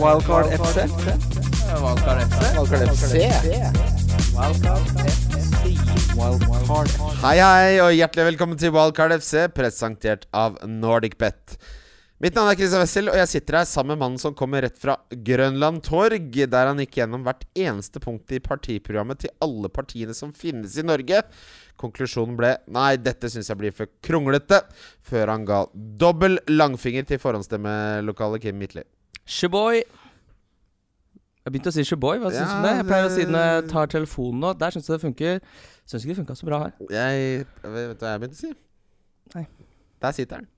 Wildcard FC. Wildcard FC. Wildcard FC. Wildcard FC. Hei, hei, og hjertelig velkommen til Wildcard FC, presentert av NordicBet. Mitt navn er Christian Wessel, og jeg sitter her sammen med mannen som kommer rett fra Grønland Torg, der han gikk gjennom hvert eneste punkt i partiprogrammet til alle partiene som finnes i Norge. Konklusjonen ble nei, dette syns jeg blir for kronglete, før han ga dobbel langfinger til forhåndsstemmelokalet Kim Midtly. Sheboy. Jeg begynte å si Shaboy. Hva syns du Ja, om det? Jeg pleier å si når jeg tar telefonen nå. Der syns jeg det funker. Syns ikke det funka så bra her. Jeg Vet du hva jeg begynte å si? Nei. Der sitter han.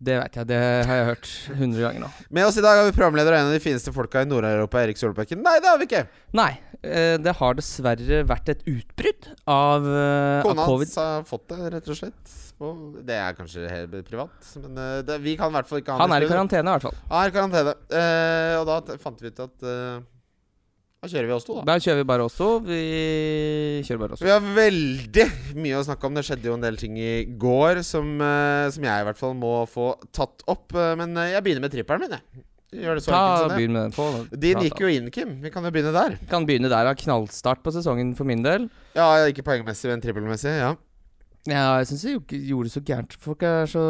Det vet jeg. Det har jeg hørt hundre ganger nå. Med oss i dag har vi programleder og en av de fineste folka i Nord-Europa, Erik Solbakken. Nei, det har vi ikke! Nei, eh, det har dessverre vært et utbrudd av, eh, av Kona covid. hans har fått det, rett og slett. Og det er kanskje helt privat, men eh, det, vi kan i hvert fall ikke ha Han er i karantene, i hvert fall. Han er i karantene. Eh, og da fant vi ut at eh, Da kjører vi oss to, da. Da kjører vi bare oss to. Vi kjører bare oss to. Vi har veldig mye å snakke om. Det skjedde jo en del ting i går som, eh, som jeg i hvert fall må få tatt opp. eh, men eh, jeg begynner med trippelen min, jeg. Gjør det så Ta. Begynn med den. på. Din gikk jo inn, Kim. Vi kan jo begynne der. Kan begynne der. Knallstart på sesongen for min del. Ja, ikke poengmessig, men trippelmessig. Ja. Ja, jeg syns vi gjorde det så gærent. Folk er så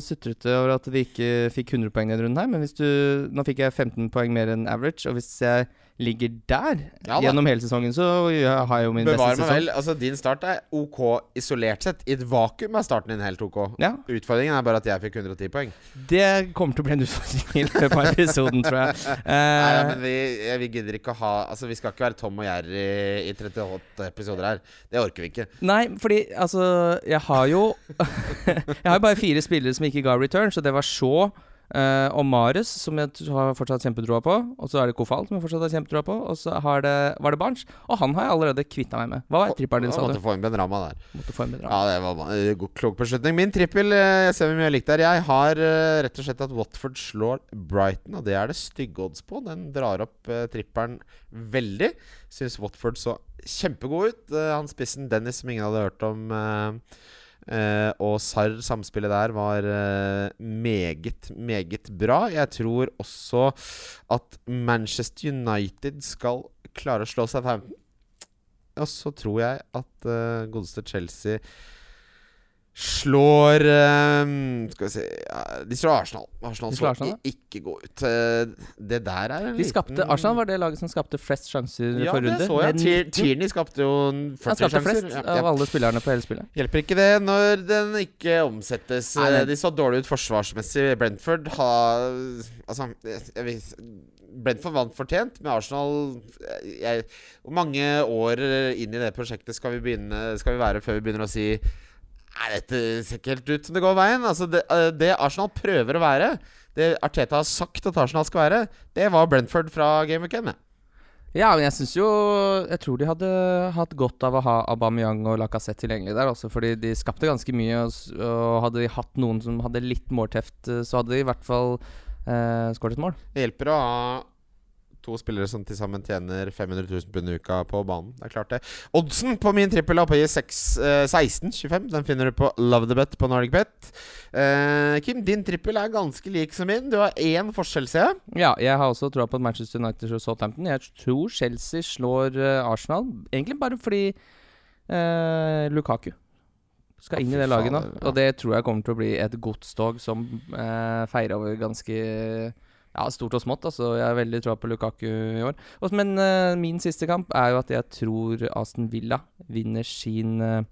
sutrete over at vi ikke fikk 100 poeng denne runden her. Men hvis du Nå fikk jeg 15 poeng mer enn average, og hvis jeg ligger der Ja gjennom hele sesongen, så har jeg jo min Bevar beste meg sesong. vel. Altså, din start er ok isolert sett. I et vakuum er starten din helt ok. Ja, Utfordringen er bare at jeg fikk 110 poeng. det kommer til å bli en utfordring i løpet av episoden, tror jeg. Nei, ja, men vi, eh, vi gidder ikke å ha Altså, vi skal ikke være Tom og Jerry i 38 episoder her. Det orker vi ikke. Nei, fordi altså Jeg har jo Jeg har jo bare fire spillere som ikke ga return, så det var Shaw eh, og Mares, som jeg har fortsatt kjempetroa på. Og så er det Kofal, som jeg fortsatt har kjempetroa på. Og så har det, var det Barnes. Og han har jeg allerede kvitta meg med. Hva var tripperen din, sa du? måtte få inn Ben Rama der. Måtte få en bedre. Ja, det var en god, klok beslutning. Min trippel eh, Jeg ser hvor mye jeg likte her. Jeg har eh, rett og slett at Watford slår Brighton, og det er det stygge odds på. Den drar opp uh, trippelen veldig. Syns Watford så kjempegod ut. Han spissen Dennis, som ingen hadde hørt om. Eh, og Sarr, samspillet der, var eh, meget, meget bra. Jeg tror også at Manchester United skal klare å slå Southampton. Og så tror jeg at uh, godeste Chelsea slår eh, Skal vi se ja, De slår Arsenal. Arsenal De slår Arsenal, ikke gå ut. Eh, det der er en De skapte, Arsenal var det laget som skapte flest sjanser ja, forrige det så jeg. Tier- Tierney skapte jo en 40 Han skapte sjanser. flest Ja, av alle spillerne på hele spillet. Hjelper ikke det når den ikke omsettes. Nei, Eh, De så dårlig ut forsvarsmessig. Brentford har Altså jeg, vet, Brentford vant fortjent, men Arsenal eh, Hvor mange år inn i det prosjektet skal vi, begynne, skal vi være før vi begynner å si Nei, dette ser ikke helt ut som det går veien. Altså det, eh, det Arsenal prøver å være, det Arteta har sagt at Arsenal skal være, det var Brentford fra Game of Ken. Ja, men jeg syns jo Jeg tror de hadde hatt godt av å ha Aubameyang og Lacassette tilgjengelig der, også, fordi de skapte ganske mye. Og, og hadde de hatt noen som hadde litt målteft, eh, så hadde de i hvert fall eh, skåret et mål. Det hjelper å ha to spillere som til sammen tjener 500 000 pund i uka på banen. Det er klart det. Oddsen på min trippel er oppe i 6, eh, 16,25. Den finner du på Love the Bet på Nordic Bet. Eh, Kim, din trippel er ganske lik som min. Du har én forskjell, ser jeg. Ja, jeg har også troa på at Manchester United og Southampton. Jeg tror Chelsea slår eh, Arsenal, egentlig bare fordi eh, Lukaku skal inn i det laget nå. Og det tror jeg kommer til å bli et godstog som eh, feirer over ganske ja, stort og smått. Altså, jeg har veldig troa på Lukaku i år. Også, men uh, min siste kamp er jo at jeg tror Aston Villa vinner sin eh,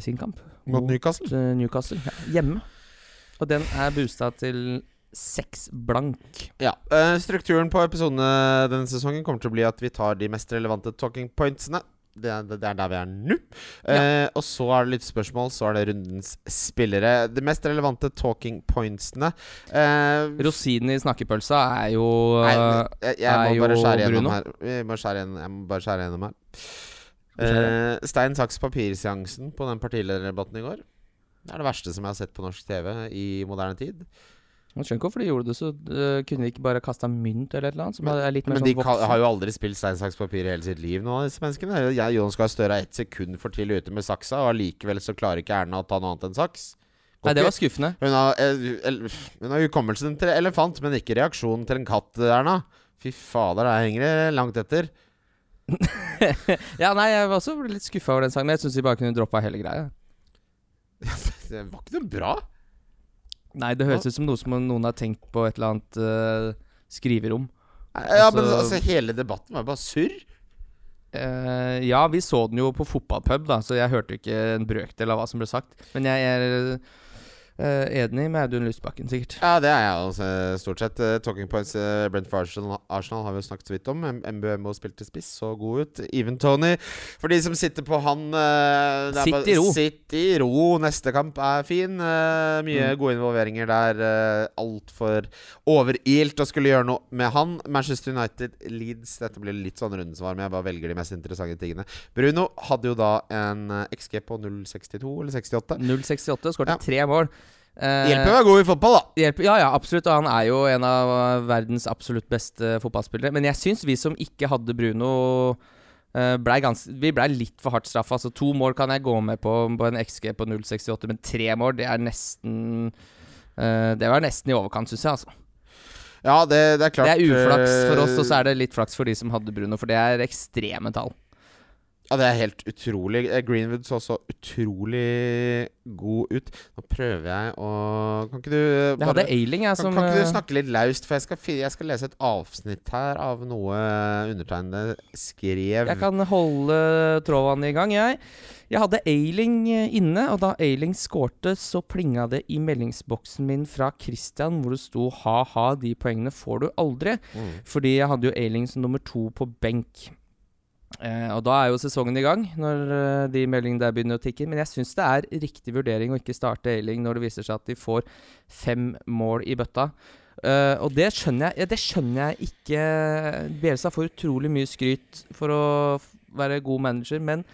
sin kamp Mot Newcastle. Newcastle. Ja, hjemme. Og den er boosta til seks blank. Ja. strukturen på episodene denne sesongen kommer til å bli at vi tar de mest relevante talking pointsene. Det er, det er der vi er nå. Eh, og så er det litt spørsmål, så er det rundens spillere. De mest relevante talking pointsene eh, Rosinen i snakkepølsa er jo Nei, øh, jeg, jeg er må bare skjære gjennom her. Jeg må skjære gjennom, jeg må bare skjære gjennom her. Eh, stein, saks, papir-seansen på den partilederdebatten i går. Det er det verste som jeg har sett på norsk TV i moderne tid. Jeg skjønner ikke hvorfor de gjorde det, så øh, kunne de ikke bare kasta mynt eller et eller annet? Som Men- er litt mer Men sånn de voksen? har jo aldri spilt stein, saks, papir i hele sitt liv, noen av disse menneskene. Jeg, Jonas Gahr Støre er ett sekund for tidlig ute med saksa, og allikevel så klarer ikke Erna å ta noe annet enn saks. Nei, det var skuffende. Hun har, eh, hun har hukommelsen til elefant, men ikke reaksjonen til en katt, Erna. Fy fader, der henger det langt etter. ja, nei, jeg var også litt skuffa over den sangen. Men jeg syns de bare kunne droppa hele greia. Det var ikke noe bra. Nei, det høres ut som noe som noen har tenkt på et eller annet uh, skriverom. Ja, men Altså- altså, hele debatten var bare surr. Uh, ja, vi så den jo på fotballpub, da, så jeg hørte jo ikke en brøkdel av hva som ble sagt. Men jeg eh, enig med Audun Lysbakken, sikkert. Ja, det er jeg også, eh, stort sett. Eh, talking points uh, Brentford Arsenal, Arsenal har vi jo snakket så vidt om. MBMO spilte spiss, så god ut. Even Tony. For de som sitter på han eh, Sitt bare- i ro. Sitt i ro. Neste kamp er fin. Eh, mye Mm. gode involveringer der. Uh, Altfor overilt å skulle gjøre noe med han. Manchester United Leeds. Dette blir litt sånn rundesvar, men jeg bare velger de mest interessante tingene. Bruno hadde jo da en eh, XG på 0,62 eller 68. 0,68, skåret Ja. tre mål. Eh, Hjelper å være god i fotball, da. hjelper, ja, ja, absolutt. Og han er jo en av eh, verdens absolutt beste fotballspillere. Men jeg syns vi som ikke hadde Bruno eh, ble gans Vi blei litt for hardt straffa. Altså, to mål kan jeg gå med på på en XG på 0,68, men tre mål, det er nesten Det var nesten i overkant, syns jeg. altså Ja, det, det er klart. Det er uflaks for oss, og så er det litt flaks for de som hadde Bruno, for det er ekstreme tall. Ja, det er helt utrolig. Eh, Greenwood så så utrolig god ut. Nå prøver jeg å Kan ikke du bare, Jeg hadde Ailing, jeg, som kan ikke eh, du snakke litt laust? For jeg skal, jeg skal lese et avsnitt her av noe undertegnede skrev. Jeg kan holde trådene i gang, jeg. Jeg hadde Ailing eh, inne, og da Ailing skårte, så plinga det i meldingsboksen min fra Christian, hvor det sto 'ha-ha, de poengene får du aldri'. Mm. Fordi jeg hadde jo Ailing som nummer to på benk. Eh, og da er jo sesongen i gang, når eh, de meldingene der begynner å tikke. Men jeg syns det er riktig vurdering å ikke starte Ailing når det viser seg at de får fem mål i bøtta. Eh, og det skjønner jeg ja, Det skjønner jeg ikke. Bielsa får utrolig mye skryt for å være god manager, men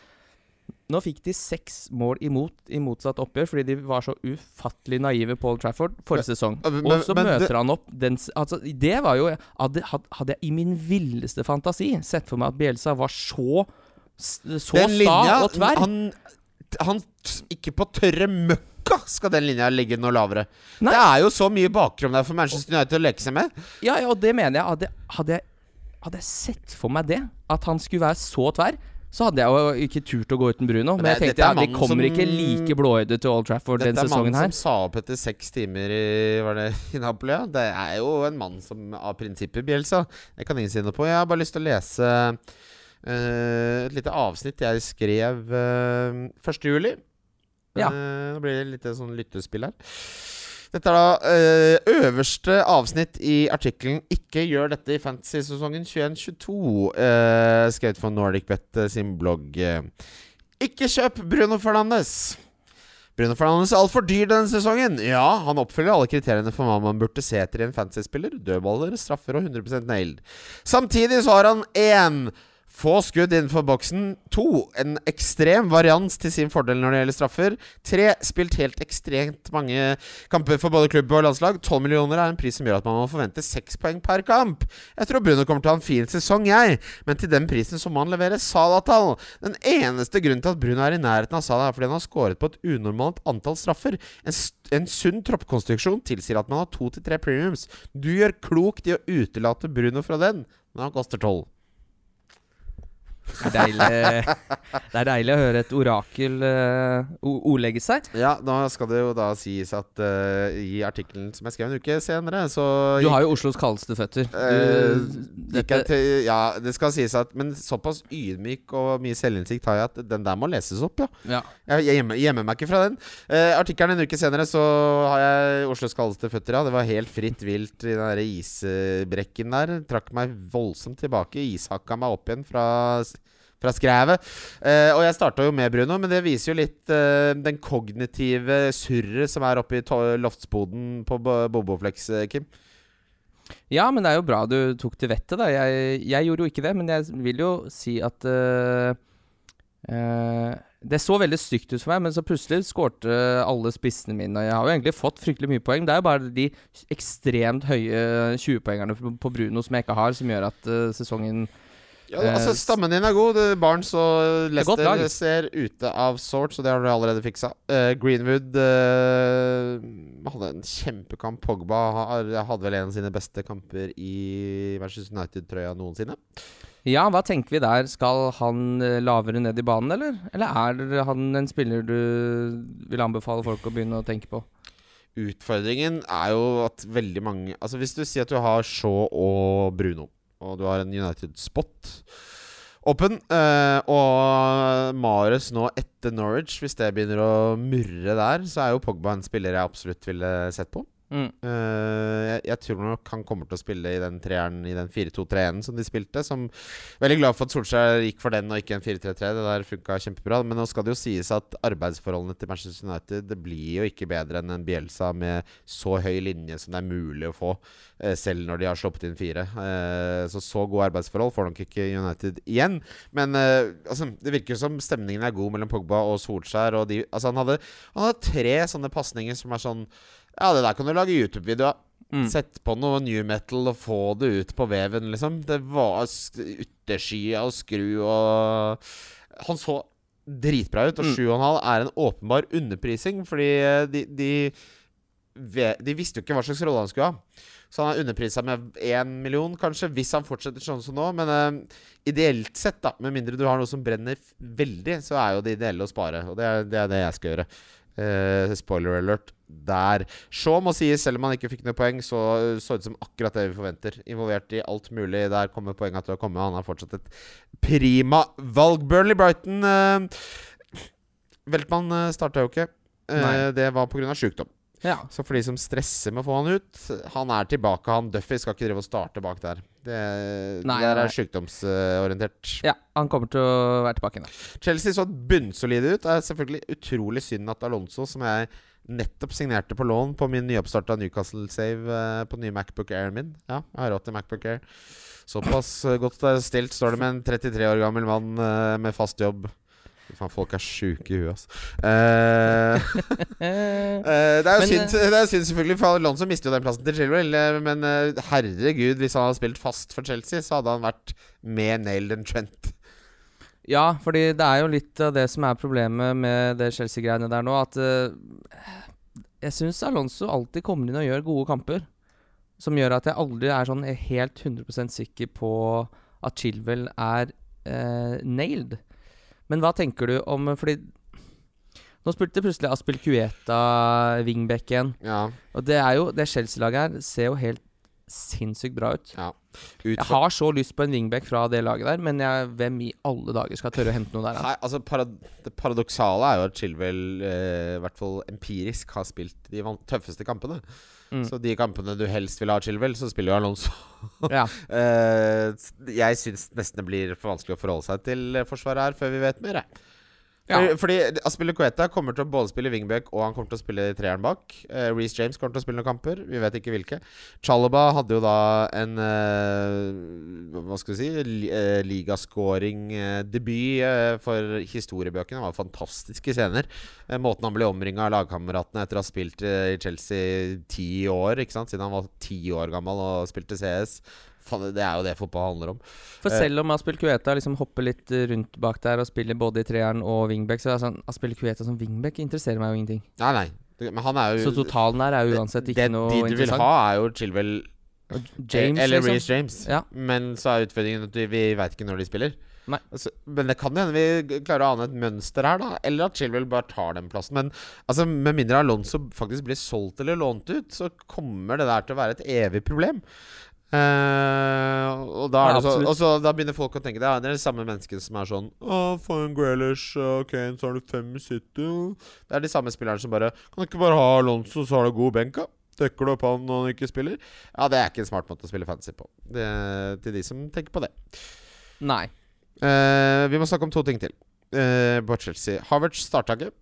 nå fikk de seks mål imot i motsatt oppgjør fordi de var så ufattelig naive på Old Trafford forrige sesong. men- Og så men det- møter han opp den Altså, det var jo Hadde, hadde jeg i min villeste fantasi sett for meg at Bielsa var så Så sta og tverr. han, han Ikke på tørre møkka skal den linja ligge noe lavere. Nei. Det er jo så mye bakrom der for Manchester United å leke seg med. Ja, ja, og det mener jeg. Hadde, hadde, hadde jeg sett for meg det, at han skulle være så tverr, så hadde jeg jo ikke turt å gå uten Bruno. Men Men jeg tenkte dette ja, de kommer som- ikke like blåøyde til Old Trafford Dette den er mannen som sa opp etter seks timer i, var det, i Napoli. Ja. Det er jo en mann som av prinsippet Bjelsa. Det kan ingen si noe på. Jeg har bare lyst til å lese uh, et lite avsnitt jeg skrev uh, 1. juli. Ja. Uh, Nå blir det litt sånn lyttespill her. Dette er da ø, øverste avsnitt i artikkelen 'Ikke gjør dette i fantasy-sesongen 21-22', uh, skrevet for NordicBet eh, sin blogg. eh. Ikke kjøp Bruno Fernandes! Bruno Fernandes er altfor dyr denne sesongen. Ja, han oppfyller alle kriteriene for hva man burde se etter i en fantasy-spiller. Dødballer, straffer og 100% nailed. Samtidig så har han én få skudd innenfor boksen. To, en ekstrem varians til sin fordel når det gjelder straffer. Tre, spilt helt ekstremt mange kamper for både klubb og landslag. 12 millioner er en pris som gjør at man må forvente seks poeng per kamp. Jeg tror Bruno kommer til å ha en fin sesong, jeg. Men til den prisen så må han levere Salah-tall. Den eneste grunnen til at Bruno er i nærheten av Salah, er fordi han har skåret på et unormalt antall straffer. En, en sunn troppkonstruksjon tilsier at man har to til tre premiums. Du gjør klokt i å utelate Bruno fra den, men han koster tolv. Det er deilig, det er deilig å høre et orakel uh, ordlegge seg. Ja, nå skal det jo da sies at uh, i artikkelen som jeg skrev en uke senere, så Du har jo Oslos kaldeste føtter. Uh, Du, gikk til, Ja, det skal sies at Men såpass ydmyk og mye selvinnsikt har jeg at den der må leses opp, ja. ja. Jeg gjemmer, gjemmer meg ikke fra den. Uh, Artikkelen en uke senere så har jeg Oslos kaldeste føtter, ja. Det var helt fritt vilt i den der isbrekken der. Trakk meg voldsomt tilbake. Ishakka meg opp igjen fra fra skrevet. Eh, og jeg starta jo med Bruno, men det viser jo litt eh, den kognitive surret som er oppe i loftsboden på Boboflex, eh, Kim. Ja, men det er jo bra du tok til vettet, da. Jeg, jeg gjorde jo ikke det, men jeg vil jo si at uh, uh, Det så veldig stygt ut for meg, men så plutselig skårte alle spissene mine. Og jeg har jo egentlig fått fryktelig mye poeng. Det er jo bare de ekstremt høye 20-poengerne på på Bruno som jeg ikke har, som gjør at uh, sesongen Ja, altså Eh, Stammen din er god. Barnes og Lester. Leicester ser ute av sort, så det har du allerede fiksa. Uh, Greenwood uh, hadde en kjempekamp. Pogba hadde vel en av sine beste kamper i Manchester United-trøya noensinne. Ja, hva tenker vi der? Skal han eh, lavere ned i banen, eller? Eller er han en spiller du vil anbefale folk å begynne å tenke på? Utfordringen er jo at veldig mange Altså Hvis du sier at du har Shaw og Bruno, og du har en United-spot åpen, eh, og Mares nå etter Norwich, hvis det begynner å murre der, så er jo Pogba en spiller jeg absolutt ville sett på. Eh, jeg, jeg tror nok han kommer til å spille i den treeren I den 4-2-3-1 som de spilte. Som Veldig glad for at Solskjær gikk for den og ikke en 4-3-3. Det der funka kjempebra. Men nå skal det jo sies at arbeidsforholdene til Manchester United Det blir jo ikke bedre enn en Bielsa med så høy linje som det er mulig å få, uh, selv når de har sluppet inn fire. Uh, så så gode arbeidsforhold får nok ikke United igjen. Men altså, det virker som stemningen er god mellom Pogba og Solskjær. Og de, altså, han, hadde, han hadde tre sånne pasninger som er sånn Ja, det der kan du lage YouTube-video av. Mm. Sett på noe new metal og få det ut på veven, liksom. Det var sk- ytterskia og skru og Han så dritbra ut, og Mm. 7,5 er en åpenbar underprising, fordi eh, de, de De visste jo ikke hva slags rolle han skulle ha. Så han er underprisa med én million, kanskje, hvis han fortsetter sånn som nå. Men uh, ideelt sett, da, med mindre du har noe som brenner veldig, så er jo det ideelle å spare. Og det er det, er det jeg skal gjøre. Uh, spoiler alert der. Shaw må sies, selv om han ikke fikk noe poeng, så så ut som akkurat det vi forventer. Involvert i alt mulig. Der kommer poengene til å komme. Han har fortsatt et prima valg. Burnley-Brighton uh, Veltmann uh, starta jo ikke. Uh, det var pga. sykdom. Ja. Så for de som stresser med å få han ut Han er tilbake. Han Duffy skal ikke drive og starte bak der. Det, Nei, det der er sykdomsorientert. ja, han kommer til å være tilbake igjen. Chelsea så bunnsolide ut. Det er selvfølgelig utrolig synd at Alonso, som jeg nettopp signerte på lån på min nyoppstarta Newcastle-save eh, på nye Macbook Air min Ja, jeg har råd til Macbook Air. Såpass eh, godt stilt står det med en 33 år gammel mann eh, med fast jobb. Faen, folk er sjuke i huet, altså. Det, er jo synd, det synd selvfølgelig, for Alonso mister jo den plassen til Chilwell. Men herregud, hvis han hadde spilt fast for Chelsea, så hadde han vært mer nailed enn Trent. Ja, fordi det er jo litt av det som er problemet med det Chelsea-greiene der nå, at uh, jeg syns Alonso alltid kommer inn og gjør gode kamper. Som gjør at jeg aldri er sånn helt 100% sikker på at Chilwell er uh, nailed. Men hva tenker du om Fordi nå spilte plutselig Aspil Cueta wingback igjen. Ja, Og det er jo Det Chelsea-laget her ser jo helt sinnssykt bra ut. ja. Jeg har så lyst på en wingback fra det laget der, men jeg, hvem i alle dager skal tørre å hente noe der? da? Nei, altså parad Det paradoksale er jo at Chilwell, eh, i hvert fall empirisk, har spilt de tøffeste kampene. Mm. Så de kampene du helst vil ha Chilwell, så spiller jo Alonso. Ja. Eh, jeg syns nesten det blir for vanskelig å forholde seg til forsvaret her før vi vet mer. jeg. Ja. Fordi, Aspilicueta kommer til å både spille wingback og han kommer til å spille treeren bak. Uh, Reece James kommer til å spille noen kamper. Vi vet ikke hvilke. Chalaba hadde jo da en uh, Hva skal vi si li, uh, Ligascoring-debut uh, for historiebøkene. Det var fantastiske scener. Eh, måten han ble omringa av lagkameratene etter å ha spilt eh, i Chelsea ti år, ikke sant? siden han var ti år gammel og spilte CS. Faen, det er jo det fotball handler om. For Eh. selv om Aspil Kueta liksom hopper litt eh, rundt bak der og spiller både i treeren og wingback, så er det sånn Aspil Kueta som wingback interesserer meg jo ingenting. Nei, nei. Men han er jo Så totalen der er jo uansett ikke det, noe De du vil ha, er jo Chilwell James, eller liksom. Reece James. Ja. Men så er utfordringen at vi, veit ikke når de spiller. Altså, men det kan hende vi klarer å ane et mønster her, da. Eller at Chilwell bare tar den plassen. Men altså, med mindre Alonso faktisk blir solgt eller lånt ut, så kommer det der til å være et evig problem. Eh, og da, Ja, så, og så da begynner folk å tenke det er det samme menneskene som er sånn Å, få en Grealish, ok, så har du fem i City Det er de samme spillerne som bare Kan du ikke bare ha Alonso, så har du god benk, da? Dekker du opp han når han ikke spiller? Ja, det er ikke en smart måte å spille fantasy på. Det til de som tenker på det. Nei. Uh, vi må snakke om to ting til uh, på Chelsea. Havertz starta ikke.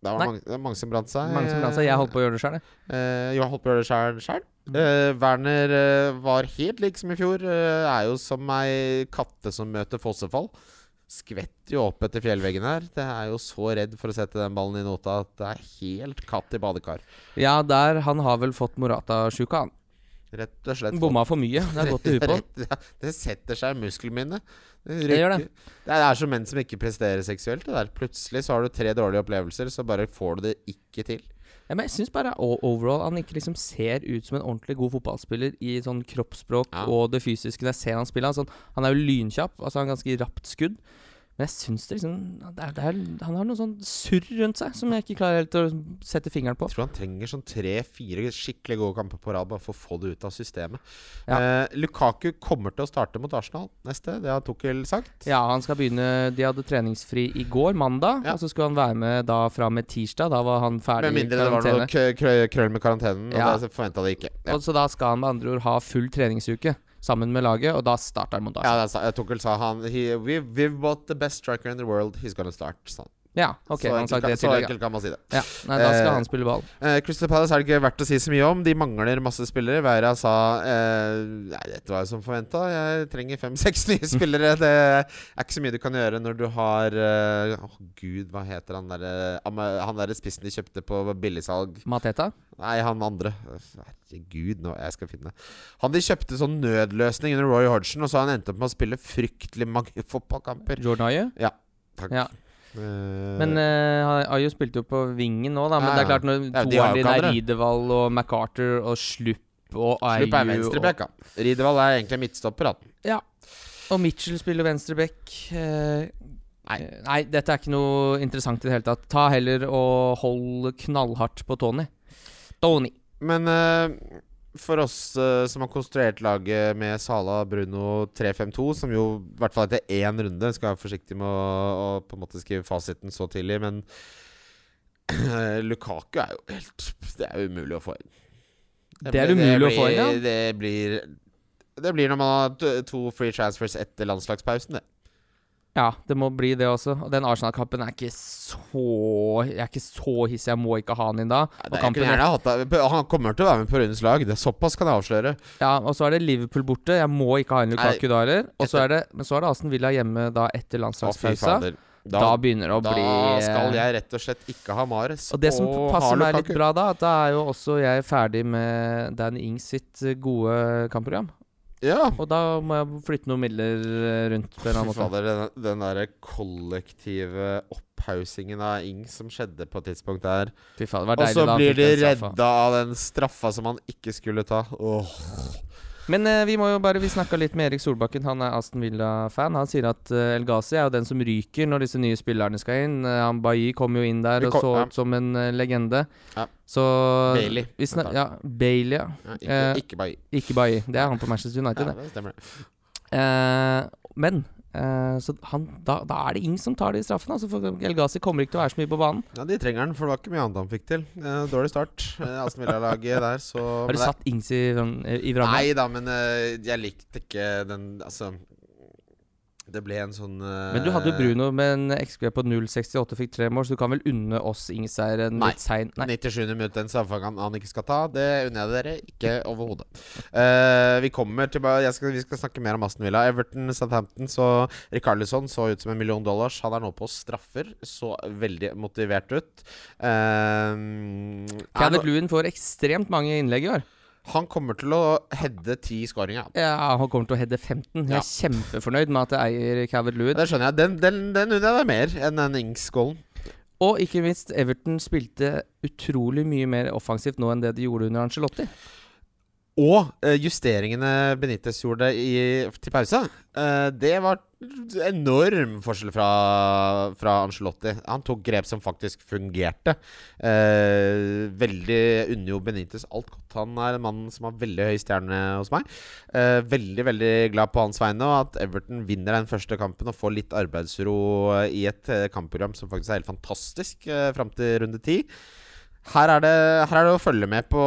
Det var mange, mange som brant seg. Mange som brant seg. Jeg holdt på å gjøre det sjøl. Uh, jeg holdt på å gjøre det sjøl. sjøl. Eh, Werner eh, var helt lik som i fjor. Eh, er jo som ei katte som møter fossefall. Skvetter jo opp etter fjellveggen her. Det er jo så redd for å sette den ballen i nota at det er helt katt i badekar. Ja, der Han har vel fått Morata-sjuka, han. Rett og slett. Bomma for mye. Det er godt i huet på. Ja, det setter seg i muskelminnet. Det, Det gjør det. det er, som menn som ikke presterer seksuelt. Plutselig så har du tre dårlige opplevelser, så bare får du det ikke til. Ja, men jeg syns bare overall han ikke liksom ser ut som en ordentlig god fotballspiller i sånn kroppsspråk Ja. og det fysiske når jeg ser han spille. Han, sånn, han er jo lynkjapp, altså han har ganske rapt skudd. Men jeg syns det liksom det er, det er, Han har noe sånn surr rundt seg som jeg ikke klarer helt å sette fingeren på. Jeg tror han trenger sånn tre-fire skikkelig gode kamper på rad bare for å få det ut av systemet. Ja. Eh, Lukaku kommer til å starte mot Arsenal neste, det har Tukkel sagt. Ja, han skal begynne De hadde treningsfri i går, mandag. Ja. Og så skulle han være med da fra med tirsdag. Da var han ferdig Med i mindre det var noe krøll med karantenen. Ja. Og det forventa de ikke. Og så da skal han med andre ord ha full treningsuke sammen med laget, og da starter han montasjen. Ja, Tukkel sa han he, we've, we've bought the best striker in the world. He's gonna start. sa han. Ja, ok, så enkelt, kan, det så enkelt kan man si det. Ja, nei, da skal Eh, han spille ball. Eh, Crystal Palace er det ikke verdt å si så mye om. De mangler masse spillere. Veira sa eh, Nei, dette var jo som forventa. Jeg trenger fem-seks nye spillere. Det er ikke så mye du kan gjøre når du har eh, Åh, gud, hva heter han derre Han derre spissen de kjøpte på billigsalg? Mateta? Nei, han andre. Herregud, nå jeg skal finne Han de kjøpte sånn nødløsning under Roy Hodgson, og så har han endt opp med å spille fryktelig mange fotballkamper. Jordan Ayew? Takk. Ja. Eh, Men uh, Ayo spilte jo på vingen nå, da. Men Ja, det er klart, når Ja, toeren din er Ridevall og MacArthur og Slupp og Ayo Slupp er venstreback, ja. Ridevall er egentlig midtstopper, da. og, og Mitchell spiller venstreback. Eh, Nei. nei, dette er ikke noe interessant i det hele tatt. Ta heller og hold knallhardt på Tony. Tony. Men eh, for oss uh, som har konstruert laget med Sala Bruno 3-5-2, som jo i hvert fall etter én runde Skal være forsiktig med å, å på en måte skrive fasiten så tidlig, men Lukaku er jo helt Det er umulig å få inn. Det er umulig å få inn, ja. Det blir Det blir når man har to free transfers etter landslagspausen, det. Ja, det må bli det også. Og den Arsenal-kampen er ikke så Jeg er ikke så hissig. Jeg må ikke ha han inn da. Ja. Han kommer til å være med på rundens lag. Det er Såpass kan jeg avsløre. Ja, og så er det Liverpool borte. Jeg må ikke ha en Lukaku da heller. Og så er det Men så er det Aston Villa hjemme da etter landslagspausa. Da, Da, begynner det å Da bli Da skal jeg rett og slett ikke ha Mares. Og det som og passer meg litt bra da, at da er jo også jeg ferdig med Dan Ings sitt eh, gode kampprogram. Ja. Og da må jeg flytte noen midler eh, rundt på en eller Fy annen måte. fader, den, den derre kollektive opphaussingen av Ing som skjedde på et tidspunkt der. Fy faen, det var Og så blir de redda av den straffa som han ikke skulle ta. Åh. Men eh, vi må jo bare Vi snakka litt med Erik Solbakken, han er Aston Villa-fan. Han sier at eh, El Ghazi er jo den som ryker når disse nye spillerne skal inn. Eh, han Bailly kom jo inn der Vi og kom- så ja. ut som en eh, legende. Ja. Så Bailey, vi snak. Ja, Bailey, ja. Ja, ikke, Eh, ikke bare Ikke Bailly. Det er han på Manchester United, ja, det. det stemmer. det. Eh, men eh, så han, da, da er det Ing som tar de straffene. Altså for El Ghazi kommer ikke til å være så mye på banen. Ja, De trenger den, for det var ikke mye annet han fikk til. Uh, dårlig start. Uh, Aston Villa-laget der, så Har du satt Ings i, i vranga? Nei da, men jeg likte ikke den Altså Det ble en sånn uh... Men du hadde jo Bruno med en XG på 0,68, fikk tre mål, så du kan vel unne oss Ings-seier en litt sein Nei. 97. minutt, den samfangen han, han ikke skal ta. Det unner jeg dere ikke overhodet. Uh, vi kommer tilbake skal, Vi skal snakke mer om Aston Villa. Everton, Southampton, så Rikarlison så ut som en million dollars. Han er nå på straffer. Så veldig motivert ut. Uh, Calvert Lewin får ekstremt mange innlegg i år. Han kommer til å heade ti skåringer. Ja, Han kommer til å heade 15. Jeg Ja. er kjempefornøyd med at jeg eier Calvert Lewin. Det skjønner jeg. Den, den, den unner jeg deg mer enn den Ings-skålen. Og ikke minst, Everton spilte utrolig mye mer offensivt nå enn det de gjorde under Angelotti. Og eh, justeringene Benitez gjorde i, til pause, eh, det var enorm forskjell fra, fra Angelotti. Han tok grep som faktisk fungerte. Eh, veldig unner jo Benitez alt godt. Han er en mann som har veldig høy stjerne hos meg. Eh, veldig veldig glad på hans vegne, og at Everton vinner den første kampen og får litt arbeidsro i et eh, kampprogram som faktisk er helt fantastisk eh, fram til runde ti. Her er, det, her er det å følge med på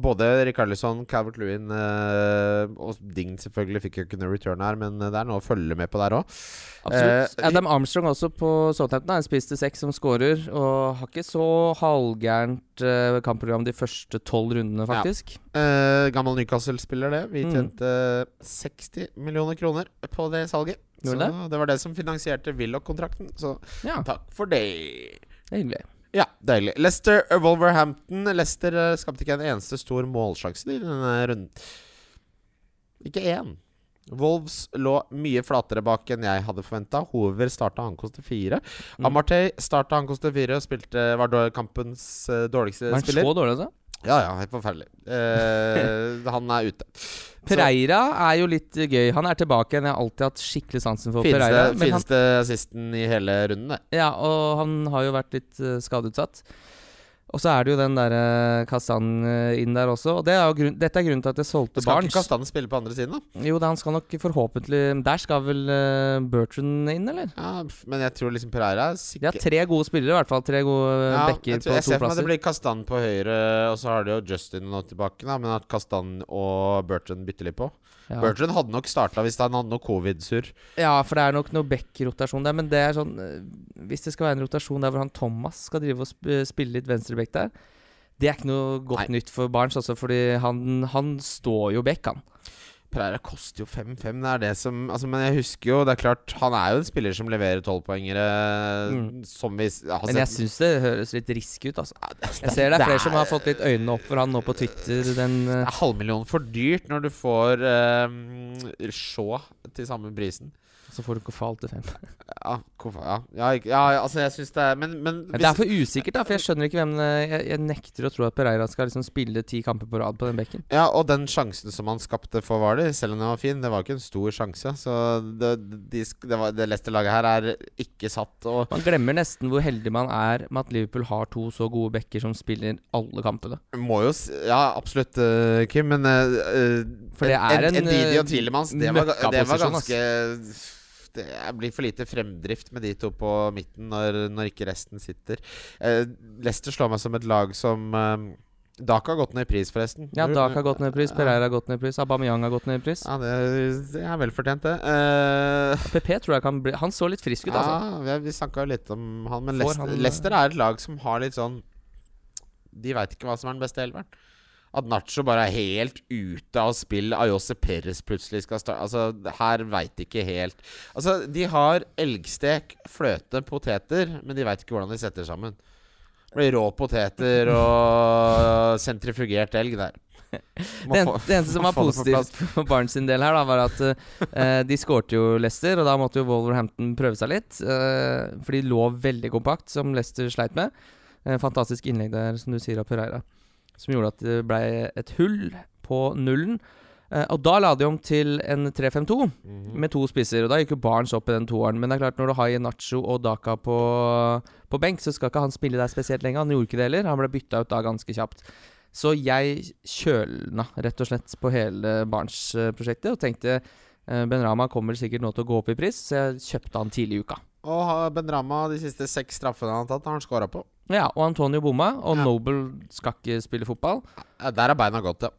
både Rikarlison, Calvert Lewin eh, og Ding selvfølgelig fikk jo ikke noe return her, men det er noe å følge med på der òg. Absolutt. Eh, Adam Armstrong også på Southampton er en spiss til seks som scorer, og har ikke så halvgærent eh, kampprogram de første tolv rundene, faktisk. Eh, gammel Newcastle-spiller, det. Vi Mm. tjente 60 millioner kroner på det salget. Så det? var det som finansierte Willoch-kontrakten. Så Ja, takk for det. det er hyggelig. Ja, deilig. Leicester Wolverhampton. Leicester eh, skapte ikke en eneste stor målsjanse i denne runden. ikke én. Wolves lå mye flatere bak enn jeg hadde forventa. Hoover starta, han kostet fire. Mm. Amartey starta, han kostet fire, og spilte, var kampens dårligste spiller. Var han så dårlig, altså? Ja, ja, helt forferdelig. Eh, han er ute. Pereira er jo litt gøy. Han er tilbake igjen. Jeg har alltid hatt skikkelig sansen for Fineste, Pereira. Han, fineste assisten i hele runden, det. ja, og han har jo vært litt uh, skadeutsatt. Og så er det jo den derre Kazan eh, inn der også. Og det er jo grunn, dette er grunnen til at jeg solgte Skal Barnes. ikke Kazan spille på andre siden, da? Jo, da, han skal nok forhåpentlig Der skal vel uh, Bertrand inn, eller? Ja, men jeg tror liksom Pereira er De har tre gode spillere, i hvert fall. Tre gode eh, Ja, backer jeg, tror, på jeg to ser for meg plasser. det blir Kazan på høyre, og så har de jo Justin nå tilbake. Da, men at Kazan og Bertrand bytter litt på. Ja. Bertrand hadde nok starta hvis han hadde noe covid-surr. ja, for det er nok noe back-rotasjon der. Men det er sånn eh, Hvis det skal være en rotasjon der hvor han Thomas skal drive og spille litt venstreback der, det er ikke noe godt nytt for Barents, altså, fordi han, han står jo back, han. Pereira koster jo 5-5. Det er det som altså, Men jeg husker jo, det er klart Han er jo en spiller som leverer tolvpoengere. Mm. Som vi Men jeg syns det høres litt risky ut, altså. Jeg ser det er flere som har fått litt øynene opp for han nå på Twitter. Den er halvmillion for dyrt når du får uh, Shaw til samme prisen. Så får du alt til fem. Ja, hvorfor, ja, ja, altså jeg syns det er Men, men hvis... det er for usikkert, da, for jeg skjønner ikke hvem eh, Jeg, jeg nekter å tro at Pereira skal liksom spille ti kamper på rad på den bekken. Ja, og den sjansen som han skapte for Hvaler, selv om den var fin, det var ikke en stor sjanse. Så det, de, det, var- det leste laget her er ikke satt og Man glemmer nesten hvor heldig man er med at Liverpool har to så gode bekker som spiller alle kampene. Må jo Ja, absolutt, eh, Kim, men uh, For det er en, Didi eh, og Tilemans, det var, ga- det var ganske det blir for lite fremdrift med de to på midten når, når ikke resten sitter. Eh, Leicester slår meg som et lag som eh, Daka har gått ned i pris, forresten. Ja, Daka har gått ned i pris, Pereira har gått ned i pris, Aubameyang har gått ned i pris. Ja, det, det er velfortjent, det. Eh, PP tror jeg kan bli Han så litt frisk ut, altså. Ja, vi, snakka jo litt om han, men Leicester, han- Leicester er et lag som har litt sånn De veit ikke hva som er den beste elveren. At Nacho bare er helt ute av spill. Ayose Perez plutselig skal starte Altså, her veit de ikke helt Altså, de har elgstek, fløte, poteter, men de veit ikke hvordan de setter sammen. Det blir rå poteter og sentrifugert elg der. Det, en, det eneste som var positivt på for Barnes sin del her, da var at uh, de skårte jo Leicester, og da måtte jo Wolverhampton prøve seg litt. Uh, for de lå veldig kompakt, som Leicester sleit med. Uh, fantastisk innlegg der, som du sier, av Pereira. Som gjorde at det ble et hull på nullen. Eh, og da la de om til en 3-5-2 mm. med to spisser. Og da gikk jo Barents opp i den toeren. Men det er klart når du har Nacho og Daka på, på benk, så skal ikke han spille der spesielt lenge. Han gjorde ikke det heller. Han ble bytta ut da ganske kjapt. Så jeg kjølna rett og slett på hele Barents-prosjektet og tenkte eh, Ben Rama kommer sikkert nå til å gå opp i pris, så jeg kjøpte han tidlig i uka. Og Ben Rama de siste seks straffene han har tatt, har han scora på. Ja, og Antonio bomma, og Ja. Noble skal ikke spille fotball. Ja, der er beina gått, ja.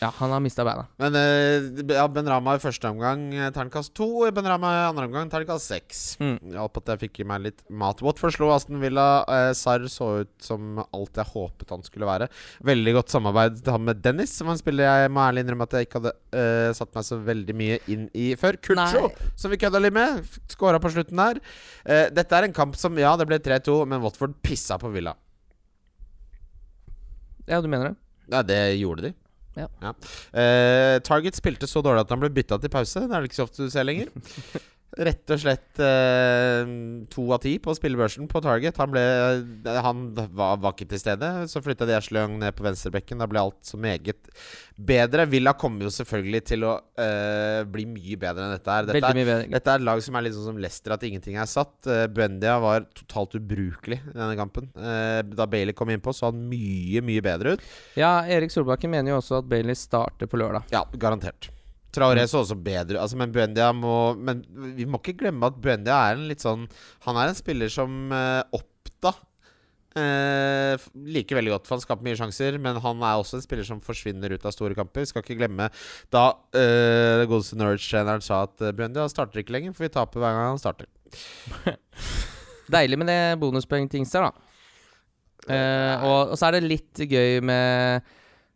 Ja, han har mista beina. Men uh, ja, Ben Rama i første omgang eh, terningkast to, Ben Rama i andre omgang terningkast seks. Mm. Hjalp at jeg fikk i meg litt mat. Watford slo Aston Villa. Eh, Sarr så ut som alt jeg håpet han skulle være. Veldig godt samarbeid til han med Dennis, som en spiller jeg må ærlig innrømme at jeg ikke hadde uh, satt meg så veldig mye inn i før. Kucho, som vi kødda litt med, skåra på slutten der. Uh, dette er en kamp som Ja, det ble 3-2, men Watford pissa på Villa. Ja, du mener det? Ja, det gjorde de. Ja. Eh, Target spilte så dårlig at han ble bytta til pause. Det er det ikke så ofte du ser lenger. Rett og slett eh, to av ti på spillebørsen på Target. Han, ble, han var, var ikke til stede. Så flytta de Ashley ned på venstrebekken. Da ble alt så meget bedre. Villa kommer jo selvfølgelig til å eh, bli mye bedre enn dette her. Dette er, dette er et lag som er litt sånn som Leicester, at ingenting er satt. Uh, Buendia var totalt ubrukelig i denne kampen. Eh, da Bailey kom innpå, så han mye, mye bedre ut. Ja, Erik Solbakken mener jo også at Bailey starter på lørdag. Ja, garantert. Traoré så også bedre. Altså, men Buendia må Men vi må ikke glemme at Buendia er en litt sånn Han er en spiller som uh, Oppda uh, liker veldig godt, for han skaper mye sjanser. Men han er også en spiller som forsvinner ut av store kamper. Vi skal ikke glemme da uh, godeste Norwich-treneren sa at Buendia starter ikke lenger, for vi taper hver gang han starter. Deilig med det bonuspoeng-tings der, da. Uh, og, og så er det litt gøy med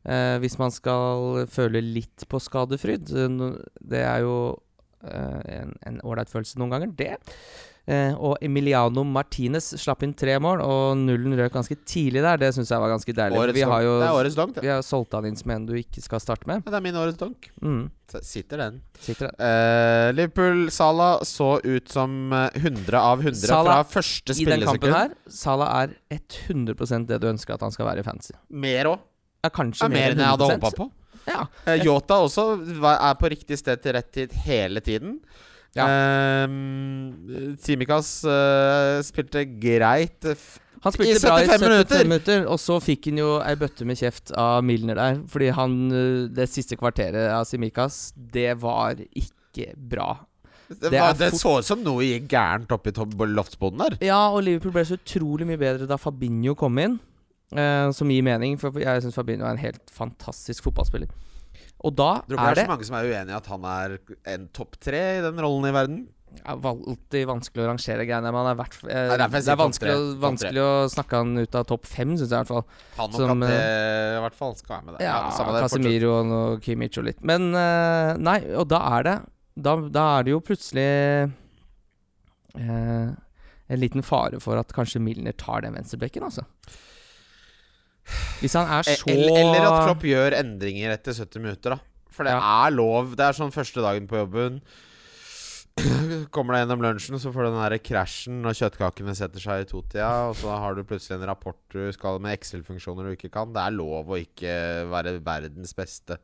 eh, Hvis man skal føle litt på skadefryd. eh, Det er jo eh, en ålreit følelse noen ganger, det. Eh, og Emiliano Martinez slapp inn tre mål, og nullen røk ganske tidlig der. Det syns jeg var ganske deilig. Vi har jo Det er årets donk, det. vi har solgt han inn som en du ikke skal starte med. Det er min årets donk. Mm, Sitter den. sitter den. Eh, Liverpool Salah så ut som eh, 100 av 100 Salah fra første I den kampen her, Salah er 100% det du ønsker at han skal være i fantasy. Mer òg. Ja, kanskje Er mer enn jeg hadde 100%. håpa på. Ja. Eh, Yota også er på riktig sted til rett tid hele tiden. Ja. Eh, Simikas uh, spilte greit. Han spilte bra i 75 75 minutter. minutter, og så fikk han jo ei bøtte med kjeft av Milner der. Fordi han øh, Det siste kvarteret av Simikas, det var ikke bra. Det, Det var, det så ut som noe gikk gærent oppi loftsboden der. Ja, og Liverpool ble så utrolig mye bedre da Fabinho kom inn. Eh, som gir mening, for jeg syns Fabinho er en helt fantastisk fotballspiller. Og da Tror er det det er så mange som er uenig i at han er en topp tre i den rollen i verden. Det er alltid vanskelig å rangere greiene. Er hvert, eh, Nei, det er, det er vanskelig, vanskelig å snakke han ut av topp fem, syns jeg i hvert fall. Han og Som, Kanté i hvert fall skal være med der. Ja, ja. Casemiro og Kimmich og litt. Men eh, nei, og da er det Da, da er det jo plutselig eh, en liten fare for at kanskje Milner tar den venstrebekken, altså. Hvis han er så Eller, at Klopp gjør endringer etter 70 minutter, da. For det Ja. er lov. Det er sånn første dagen på jobben. Kommer deg gjennom lunsjen, så får du den der krasjen når kjøttkakene setter seg i totida, og så har du plutselig en rapport du skal med Excel-funksjoner du ikke kan. Det er lov å ikke være verdens beste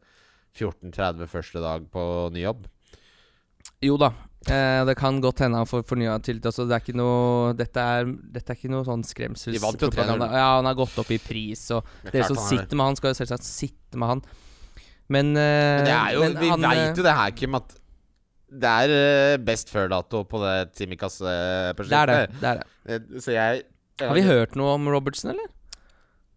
14.30 første dag på ny jobb. Jo da. Eh, det kan godt hende han får fornya tillit. Altså, det er ikke noe Dette er, dette er ikke noe sånn skremselspropaganda. Ja, han har gått opp i pris, og Det er dere som det. sitter med han, skal jo selvsagt sitte med han. Men, eh, Men det jo, men vi han, eh, veit jo det her, Kim, at det er eh, best før-dato på det Det er det. Det, er det. Eh, Så jeg Har vi hørt noe om Robertsen, eller?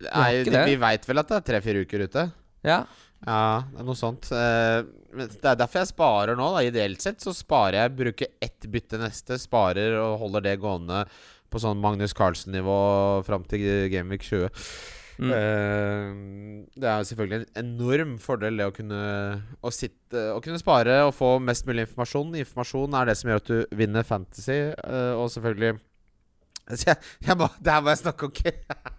Nei, vi veit vel at det er tre-fire uker ute. Ja. Ja, det er noe sånt. Eh, men det er derfor jeg sparer nå. da Ideelt sett så sparer jeg, bruker ett bytte neste, sparer og holder det gående på sånn Magnus Carlsen-nivå fram til Gameweek 20. Mm. Uh, det er selvfølgelig en enorm fordel det å kunne Å sitte Å kunne spare og få mest mulig informasjon. Informasjon er det som gjør at du vinner Fantasy, uh, og selvfølgelig jeg, jeg må, Det her må jeg snakke om Okay.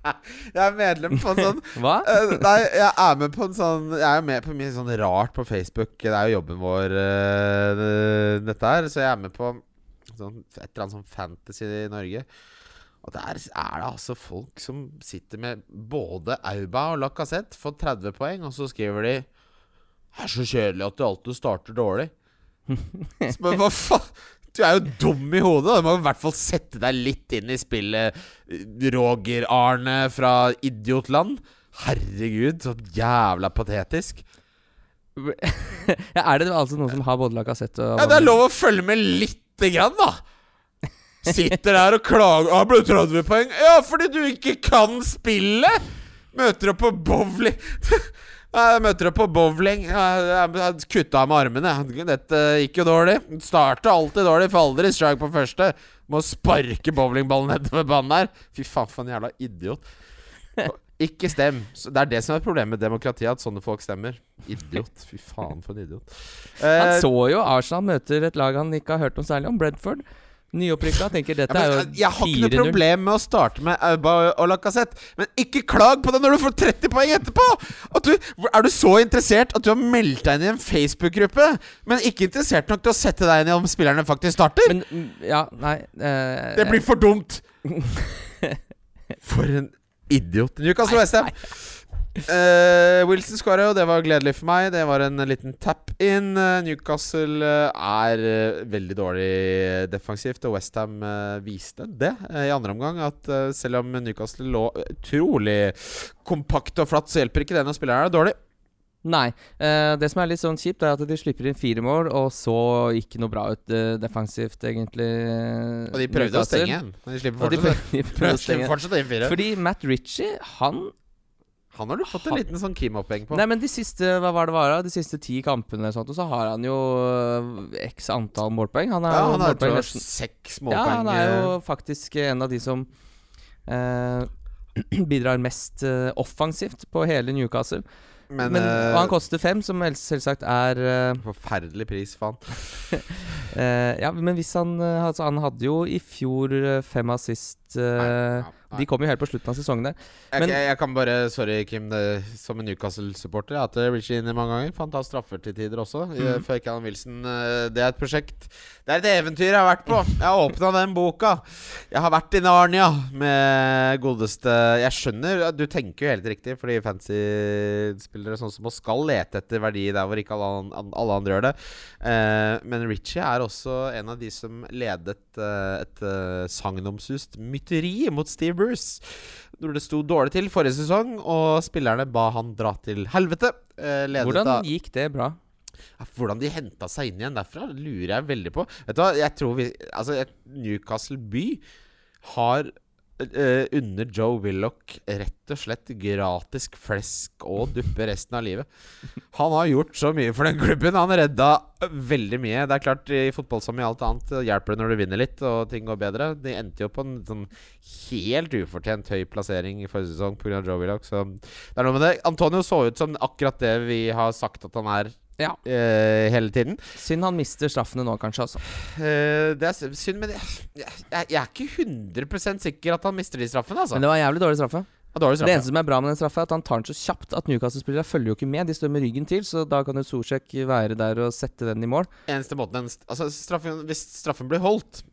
Jeg er medlem på en sånn Hva? Eh, nei, jeg er med på en sånn Jeg er med på mye sånn rart på Facebook. Det er jo jobben vår, eh, dette her. Så jeg er med på sånn, et eller annet sånn fantasy i Norge. Og der er det altså folk som sitter med både Auba og Lacassette, får 30 poeng, og så skriver de Det er så kjedelig at du alltid starter dårlig. Så, men hva faen? Du er jo dum i hodet. da. Du må i hvert fall sette deg litt inn i spillet. Roger Arne fra Idiotland. Herregud, så jævla patetisk. ja, er det altså noen som har både lakassett og Ja, Det er lov å følge med lite grann, da. Sitter der og klager «Å, ble 30 poeng.' Ja, fordi du ikke kan spillet! Møter opp på bowling Jeg møter opp på bowling. Ja, Jeg jeg kutta med armene. Dette gikk jo dårlig. Starter alltid dårlig, får aldri strike på første. Må sparke bowlingballen nedover banen her. Fy faen, for en jævla idiot. Ikke stem. Så Det er det som er problemet med demokratiet, at sånne folk stemmer. Idiot. Fy faen, for en idiot. Han Eh, så jo Arsenal møter et lag han ikke har hørt noe særlig om, Brentford. Nyopprykka. Tenker dette Ja, er jo jeg har ikke noe problem med å starte med Auba og Lacassette, men ikke klag på det når du får 30 poeng etterpå! Du, er du så interessert at du har meldt deg inn i en Facebook-gruppe, men ikke interessert nok til å sette deg inn i om spillerne faktisk starter? Men mm, ja, nei uh, det blir for dumt! For en idiot. Newcastle Westham. Uh, Wilson skåra jo, det var gledelig for meg. Det var en liten tap-in. Uh, Newcastle uh, er veldig dårlig defensivt, og Westham viste det i andre omgang. At selv om Newcastle lå utrolig kompakt og flatt, så hjelper ikke det når spilleren er dårlig. Nei. Eh, det som er litt sånn kjipt, er at de slipper inn fire mål, og så ikke noe bra ut eh, defensivt, egentlig. Og de prøvde å stenge men de slipper Og de prøvde, de prøvde å stenge. fortsatt inn fire. Fordi Matt Ritchie, han Han har du fått en liten sånn Kim-oppheng på. Nei, men de siste hva var det var, da? De siste ti kampene sånt, og så har han jo øh, x antall målpoeng. Han er ja, han har målpoeng tror jeg, nesten- seks Ja, han er jo eh, faktisk en av de som eh, bidrar mest eh, offensivt på hele Newcastle. Men, Men, eh, og han koster fem, som el- selvsagt er eh, Forferdelig pris, faen. eh, Ja, men hvis han eh, altså, Han hadde jo i fjor eh, fem assist eh, De kom jo helt på slutten av sesongen der. Men- okay, jeg kan bare, sorry Kim, det, som en Newcastle-supporter hatt eh, Richie inne mange ganger. Fant av straffer til tider også. Mm. Før Callum Wilson. eh, Det er et prosjekt Det er et eventyr jeg har vært på. Jeg har åpna den boka. Jeg har vært i Narnia med godeste Jeg skjønner, du tenker jo helt riktig, fordi fancy-spillere sånn som oss skal lete etter verdi der hvor ikke alle, alle andre gjør det. Eh, men Richie er også en av de som ledet eh, et sagnomsust mytteri mot Steve Bruce. Når det sto dårlig til forrige sesong, og spillerne ba han dra til helvete. Eh, Hvordan av- gikk det bra? Hvordan de henta seg inn igjen derfra, lurer jeg veldig på. Vet du hva, jeg tror vi Altså, Newcastle by har eh, under Joe Willoch rett og slett gratis flesk og duppe resten av livet. Han har gjort så mye for den klubben. Han redda veldig mye. Det er klart, i fotball som i alt annet hjelper det når du vinner litt og ting går bedre. De endte jo på en sånn helt ufortjent høy plassering i forrige sesong pga. Joe Willoch, så det er noe med det. Antonio så ut som akkurat det vi har sagt at han er Ja. uh, hele tiden. Synd han mister straffene nå, kanskje. altså Uh, det er synd, men jeg, jeg, jeg er ikke 100 sikker at han mister de straffene. Altså. Men det var en jævlig dårlig straffe. Det eneste som er bra med den straffa, er at han tar den så kjapt at Newcastle-spillere følger jo ikke med. De står med ryggen til, så da kan jo Sosek være der og sette den i mål. Eneste måten altså, straffen, Hvis straffen blir holdt,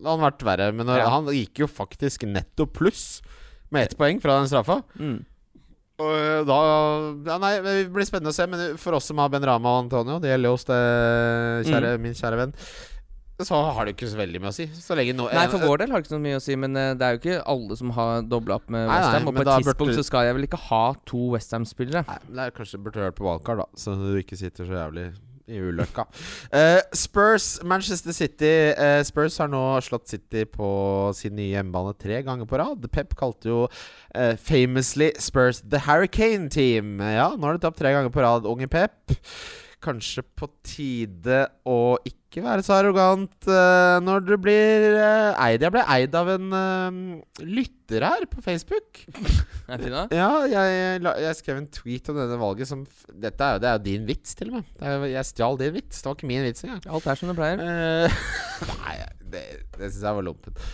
hadde han vært verre. Men Ja. han gikk jo faktisk netto pluss med ett poeng fra den straffa. Mm. Og øh, da ja, Nei, det blir spennende å se. Men for oss som har Ben Rama og Antonio, det gjelder jo oss, det, kjære, min kjære venn, så har det ikke så veldig mye å si. Så lenge no, Nei, for vår del har det ikke så mye å si, men eh, det er jo ikke alle som har dobla opp med Westham. Og på et tidspunkt burde- så skal jeg vel ikke ha to Westham-spillere. Nei, men det er kanskje burde hørt på valgkart, da, så du ikke sitter så jævlig i ulykka. Uh, Spurs, Manchester City. Uh, Spurs har nå slått City på sin nye hjemmebane tre ganger på rad. Pep kalte jo uh, famously Spurs the Hurricane Team. Ja, nå har de tapt tre ganger på rad, unge Pep. Kanskje på tide å ikke være så arrogant uh, når du blir uh, eid Jeg ble eid av en uh, lytter her på Facebook. Er det? Ja, jeg, jeg skrev en tweet om denne valget som Dette er jo, det er jo din vits, til og med. Er, jeg stjal din vits. Det var ikke min vits engang. Alt er som det pleier. Nei, det, det syns jeg var lompent.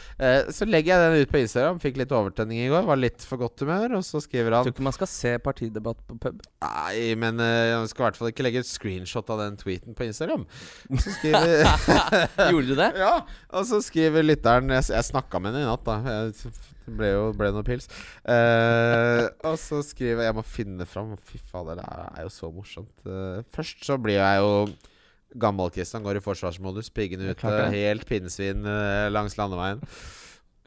Så legger jeg den ut på Instagram. Fikk litt overtenning i går. Var litt for godt humør. Og så skriver han tror ikke man skal se partidebatt på pub. Nei, men jeg skal i hvert fall ikke legge ut screenshot av den tweeten på Instagram. Så skriver Gjorde du det? Ja, og så skriver lytteren Jeg, jeg snakka med henne i natt, da. Det ble jo ble noe pils. Uh, og så skriver jeg Jeg må finne fram. Fy fader, det er, jo så morsomt. Uh, først så blir jeg jo gammel-Kristian. Går i forsvarsmodus. Piggende Det ut. klart eh, helt pinnsvin eh, langs landeveien.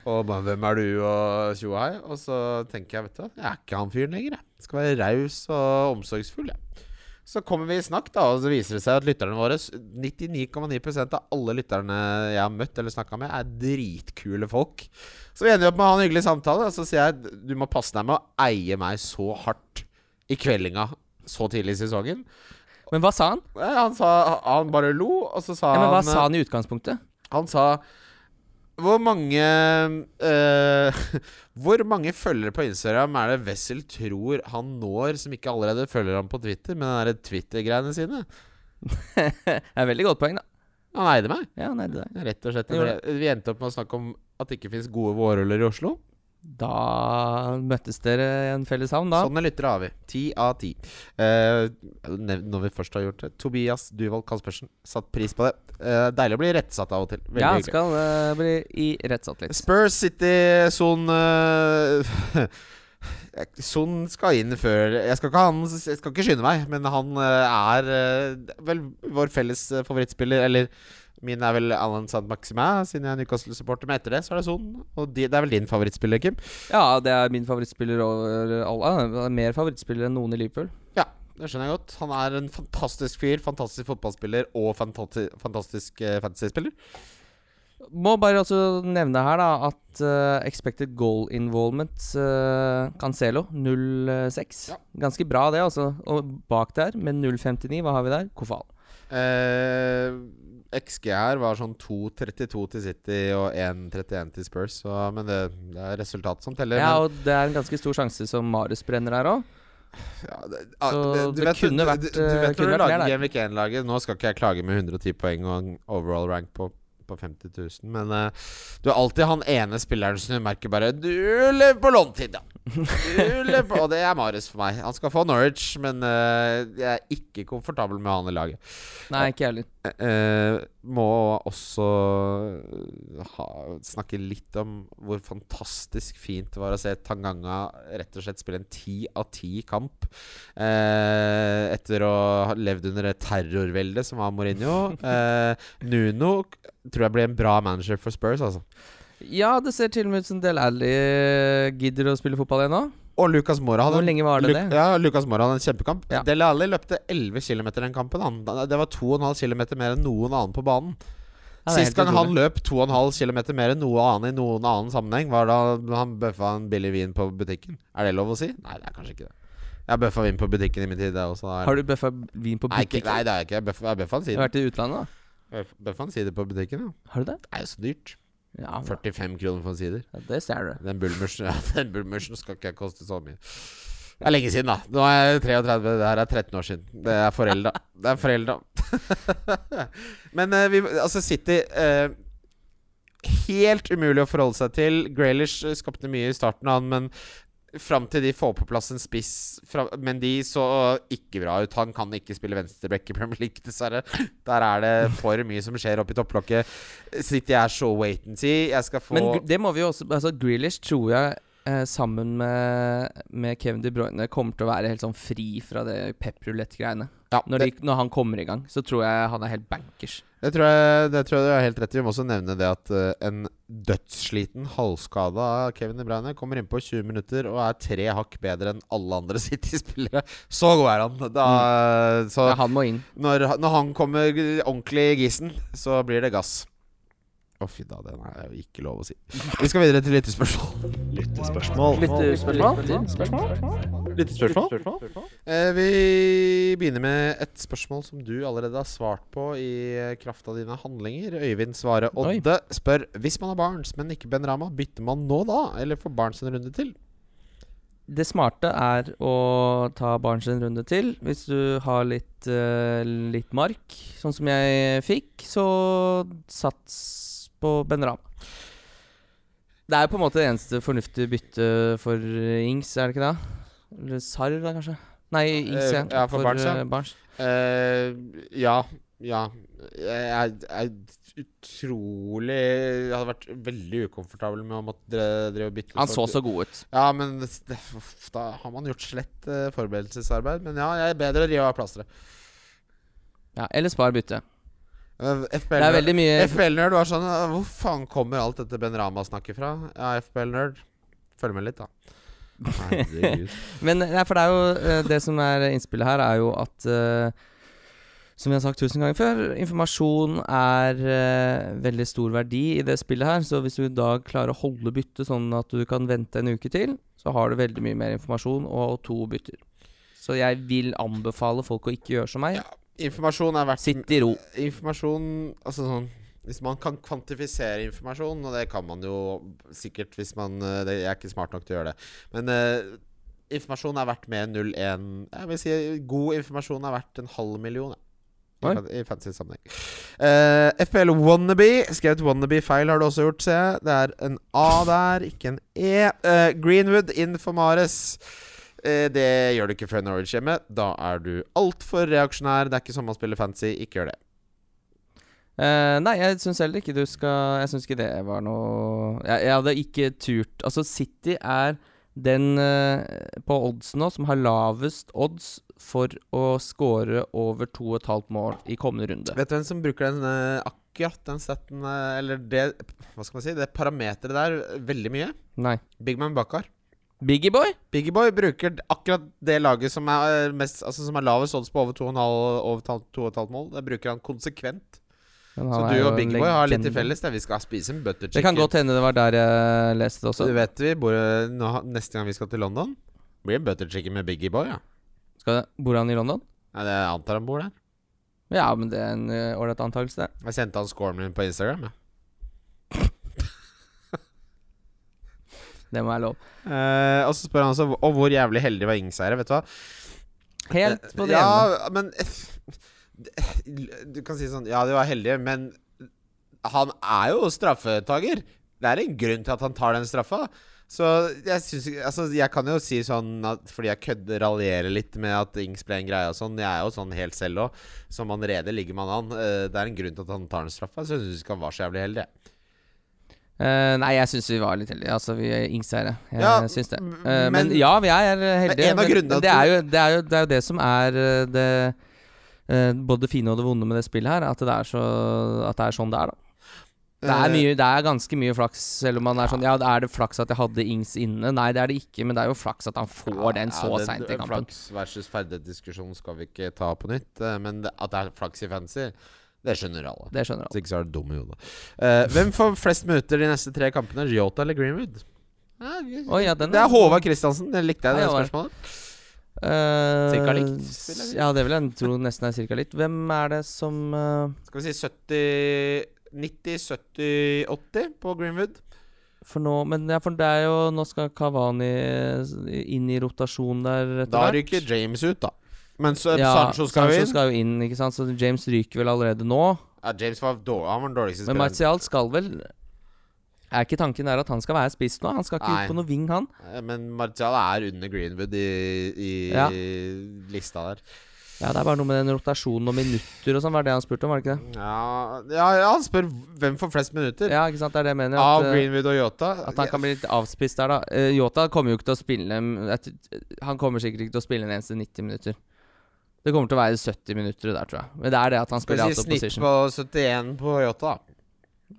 Og bare 'Hvem er du?' og tjo og så tenker jeg, vet du jeg er ikke han fyren lenger, jeg. Skal være raus og omsorgsfull, jeg. Så kommer vi i snakk, da, og så viser det seg at lytterne våre 99,9% av alle lytterne jeg har møtt eller snakka med, er dritkule folk. Så vi ender opp med å ha en hyggelig samtale, og så sier jeg du må passe deg med å eie meg så hardt i kveldinga så tidlig i sesongen. Men hva sa han? Han sa Han bare lo, og så sa Ja, men hva han sa han i utgangspunktet? Han sa Hvor mange uh, Hvor mange følgere på Instagram er det Wessel tror han når, som ikke allerede følger ham på Twitter, med den Twitter-greiene sine? det er veldig godt poeng, da. Han eide meg. Ja, han eide deg Rett og slett. Vi endte opp med å snakke om at det ikke finnes gode vårruller i Oslo. Da møttes dere i en felles havn, da. Sånne lyttere har vi. Ti av ti. Eh, når vi først har gjort det. Tobias Duvold Caspersen Satt pris på det. Eh, deilig å bli rettsatt av og til. Veldig ja, hyggelig. skal uh, bli i rettsatt litt. Spurs City Son eh, Son skal inn før Jeg skal ikke, han, jeg skal ikke skynde meg, men han eh, er vel vår felles favorittspiller. Eller min er vel Alan Saint Maximin, siden jeg er Newcastle-supporter. Men etter det så er det Son. Og de, det er vel din favorittspiller, Kim? Ja, det er min favorittspiller over alle. Er Mer favorittspiller enn noen i Liverpool. Ja, det skjønner jeg godt. Han er en fantastisk fyr. Fantastisk fotballspiller og fantati fantastisk uh, fantasyspiller. Må bare også nevne her da at uh, expected goal involvement uh, Cancelo 0,6. Ja. Ganske bra, det, altså. Og bak der, med 0,59, hva har vi der? Kofal. Eh, XG her var sånn 2,32 til City og 1,31 til Spurs. Så, men det, det er resultatet som teller. Ja, og det er en ganske stor sjanse som Marius brenner her òg. Ja, det, ah, Så det- det kunne vært, du, du, eh, vet når du lager. Game Week 1-laget Nå skal ikke jeg klage med 110 poeng og en overall rank på, på 50 000, men uh, du er alltid han ene spilleren som du merker bare Du lever på låntid, ja. Du og det er Marius for meg. Han skal få Norwich, men uh, jeg er ikke komfortabel med han i laget. Nei, ikke heller. Uh, må også ha, snakke litt om hvor fantastisk fint det var å se Tanganga rett og slett spille en ti av ti-kamp. Uh, etter å ha levd under det terrorveldet som var Mourinho. Nuno tror jeg blir en bra manager for Spurs, altså. Ja, det ser til og med ut som Del Alli gidder å spille fotball igjen nå. Og Lucas Mora hadde Hvor lenge var det Lu- det? Ja, Lucas Mora hadde en kjempekamp. Ja. Dele Alli løpte 11 km den kampen. Han. Det var 2,5 km mer enn noen annen på banen. Ja, Sist gang han løp 2,5 km mer enn noe annet i noen annen sammenheng, var da han bøffa en billig vin på butikken. Er det lov å si? Nei, det er kanskje ikke det. Jeg har bøffa vin på butikken i min tid, også. Har du bøffa vin på Nei, ikke, butikken? nei, det har jeg ikke. Jeg bøffa- en side. har du vært i utlandet, da? Bøff- Bøffa en side på butikken, ja. Har du det? Det er jo så dyrt. Ja, 45 kroner for en sider. ja det ser du. Den Bulmersen, ja, den Bulmersen skal ikke koste så mye. Det er lenge siden, da. Nå er jeg 33. Det her er 13 år siden. Det er forelda. Det er forelda. Men eh, vi, altså City eh, Helt umulig å forholde seg til. Graylish skapte mye i starten av han, men fram til de får på plass en spiss Men de så ikke bra ut. Han kan ikke spille venstreback i Premier League, dessverre. Der er det for mye som skjer oppi topplokket. City er så wait and see. Jeg skal få Men det må vi jo også Altså Grealish tror jeg eh, sammen med, med Kevin De Bruyne kommer til å være helt sånn fri fra det pep-rulett-greiene. ja, Når, når han kommer i gang, så tror jeg han er helt bankers. Det tror, jeg, det tror jeg du har helt rett i. Vi må også nevne det at uh, en dødssliten, halvskada Kevin De Bruyne kommer inn på 20 minutter og er tre hakk bedre enn alle andre City-spillere. Så god er han. Da, så Ja, han må inn. når, når han kommer ordentlig i gissen, så blir det gass. Å, fy da. Den er jo ikke lov å si. Vi skal videre til lyttespørsmål. Lyttespørsmål? Lyttespørsmål? Eh, vi begynner med et spørsmål som du allerede har svart på i kraft av dine handlinger. Øyvind Svare Oi. Odde spør Hvis man har barns, men ikke Ben Rama, bytter man nå da? Eller får barns en runde til? Det smarte er å ta barns en runde til. Hvis du har litt, eh, litt mark, sånn som jeg fikk, så sats på Ben Rama. Det er jo på en måte det eneste fornuftige byttet for Ings, er det ikke det? Eller Sarr, da, kanskje? Nei, Ings, igjen. ja. for, for Barnes, ja. eh, Barnes. Eh, ja. Ja. Jeg er utrolig Jeg hadde vært veldig ukomfortabel med å måtte drive og bytte. Han så så god ut. Ja, men det, da har man gjort slett eh, forberedelsesarbeid. Men ja, jeg er bedre å rive av plasteret. Ja, eller spar bytte. Eh, FPL er mye FPL-nerd var sånn Hvor faen kommer alt dette Ben Rama-snakket fra? Ja, FPL-nerd. Følg med litt, da. Men nei, for det er jo eh, Det som er innspillet her, er jo at uh, Som vi har sagt tusen ganger før, informasjon er uh, veldig stor verdi i det spillet her. Så hvis du i dag klarer å holde byttet sånn at du kan vente en uke til, så har du veldig mye mer informasjon og to bytter. Så jeg vil anbefale folk å ikke gjøre som meg. Ja. Informasjon er verdt Sitt i ro. Informasjon Altså sånn Hvis man kan kvantifisere informasjon, og det kan man jo sikkert hvis man eh, det, Jeg er ikke smart nok til å gjøre det. Men uh, informasjon er verdt mer enn 0,1 Jeg vil si god informasjon er verdt en halv million. ja. I, I fancy sammenheng. Uh, FPL Wannabe. Skrevet Wannabe feil, har du også gjort, ser jeg. Det er en A der, ikke en E. Uh, Greenwood in for Mares. Eh, det gjør du ikke før Norwich hjemme. Da er du altfor reaksjonær. Det er ikke sånn man spiller fancy. Ikke gjør det. Uh, nei, jeg syns heller ikke du skal Jeg syns ikke det var noe jeg, jeg hadde ikke turt Altså, City er den uh, på oddsen nå som har lavest odds for å score over 2,5 mål i kommende runde. Vet du hvem som bruker den uh, akkurat den setten Eller det Hva skal man si? Det parameteret der veldig mye? Nei. Big Man Bakkar. Biggie Boy? Biggie Boy bruker akkurat det laget som er eh, mest Altså som er lavest odds på over 2,5 over ta- 2,5 mål. Det bruker han konsekvent. Så du og Biggie Boy har litt til felles. Det. Vi skal spise en butter chicken. Det kan godt hende det var der jeg leste det også. du vet vi bor, nå, Neste gang vi skal til London, blir det butter chicken med Biggie Boy. Ja. Skal, bor han i London? Ja, det antar han bor der. Ja, men det er en ålreit uh, antakelse, det. Jeg sendte han scoren min på Instagram. Ja. Det må være lov. Eh, og så spør han også Og hvor jævlig heldig var Ings-eiere, vet du hva? Helt på det ja, men Du kan si sånn Ja, de var heldige, men han er jo straffetaker. Det er en grunn til at han tar den straffa. Så jeg synes, Altså, jeg kan jo si sånn at fordi jeg kødder, raljerer litt med at Ings ble en greie og sånn. Jeg er jo sånn helt selv òg. Som allerede ligger man an. Eh, Det er en grunn til at han tar den straffa. Så jeg syns ikke han var så jævlig heldig. Eh, nei, jeg syns vi var litt heldige. Altså, vi er yngste her Jeg Ja, syns det. Eh, men, men- ja, vi er heldige. en av grunnene men det, er jo, det, er jo, det er jo det som er eh, det uh, Både det fine og det vonde med det spillet her. At det er, så, at det er sånn det er, da. Det er, mye, det er ganske mye flaks, selv om man er sånn Ja, er det flaks at jeg hadde Ings inne? Nei, det er det ikke, men det er jo flaks at han får den så ja, seint i kampen. Flaks versus ferdighetsdiskusjon skal vi ikke ta på nytt. Men det, at det er flaks i fancy, det skjønner alle. Det skjønner alle. alle. ikke så er du dum i hodet. Uh, hvem får flest minutter de neste tre kampene? Jota eller Greenwood? Ja, Oi, ja, den det er Håvard Christiansen. Den likte jeg, det spørsmålet. Uh, Cirka likt, spiller. Ja, det vil jeg tro nesten er cirka likt. Hvem er det som uh, Skal vi si 70 90, 70, 80 på Greenwood? For nå Men ja, for det er jo Nå skal Kavani inn i rotasjon der Da rykker ryker James ut, da. Men så, ja, Sancho skal jo inn. skal jo inn, ikke sant. Så James ryker vel allerede nå. Ja, James var dårlig, han var den dårligste Men. Martial skal vel Er ikke tanken der at han skal være spiss nå? Han skal ikke Nei. ut på noe wing, han. Eh, Men Martial er under Greenwood i, i Ja. lista der. Ja, Det er bare noe med den rotasjonen og minutter og sånn, var det han spurte om, var det ikke det? Ja, ja, ja, han spør hvem får flest minutter. Ja, ikke sant, det er det jeg mener. Av At, eh, Greenwood og Yota. at han kan bli litt avspist der, da. Eh, Yota kommer jo ikke til å spille Han kommer sikkert ikke til å spille en eneste 90 minutter. Det kommer til å være 70 minutter der, tror jeg. Men det er det at han Skal vi si snitt på 71 på Yota? da?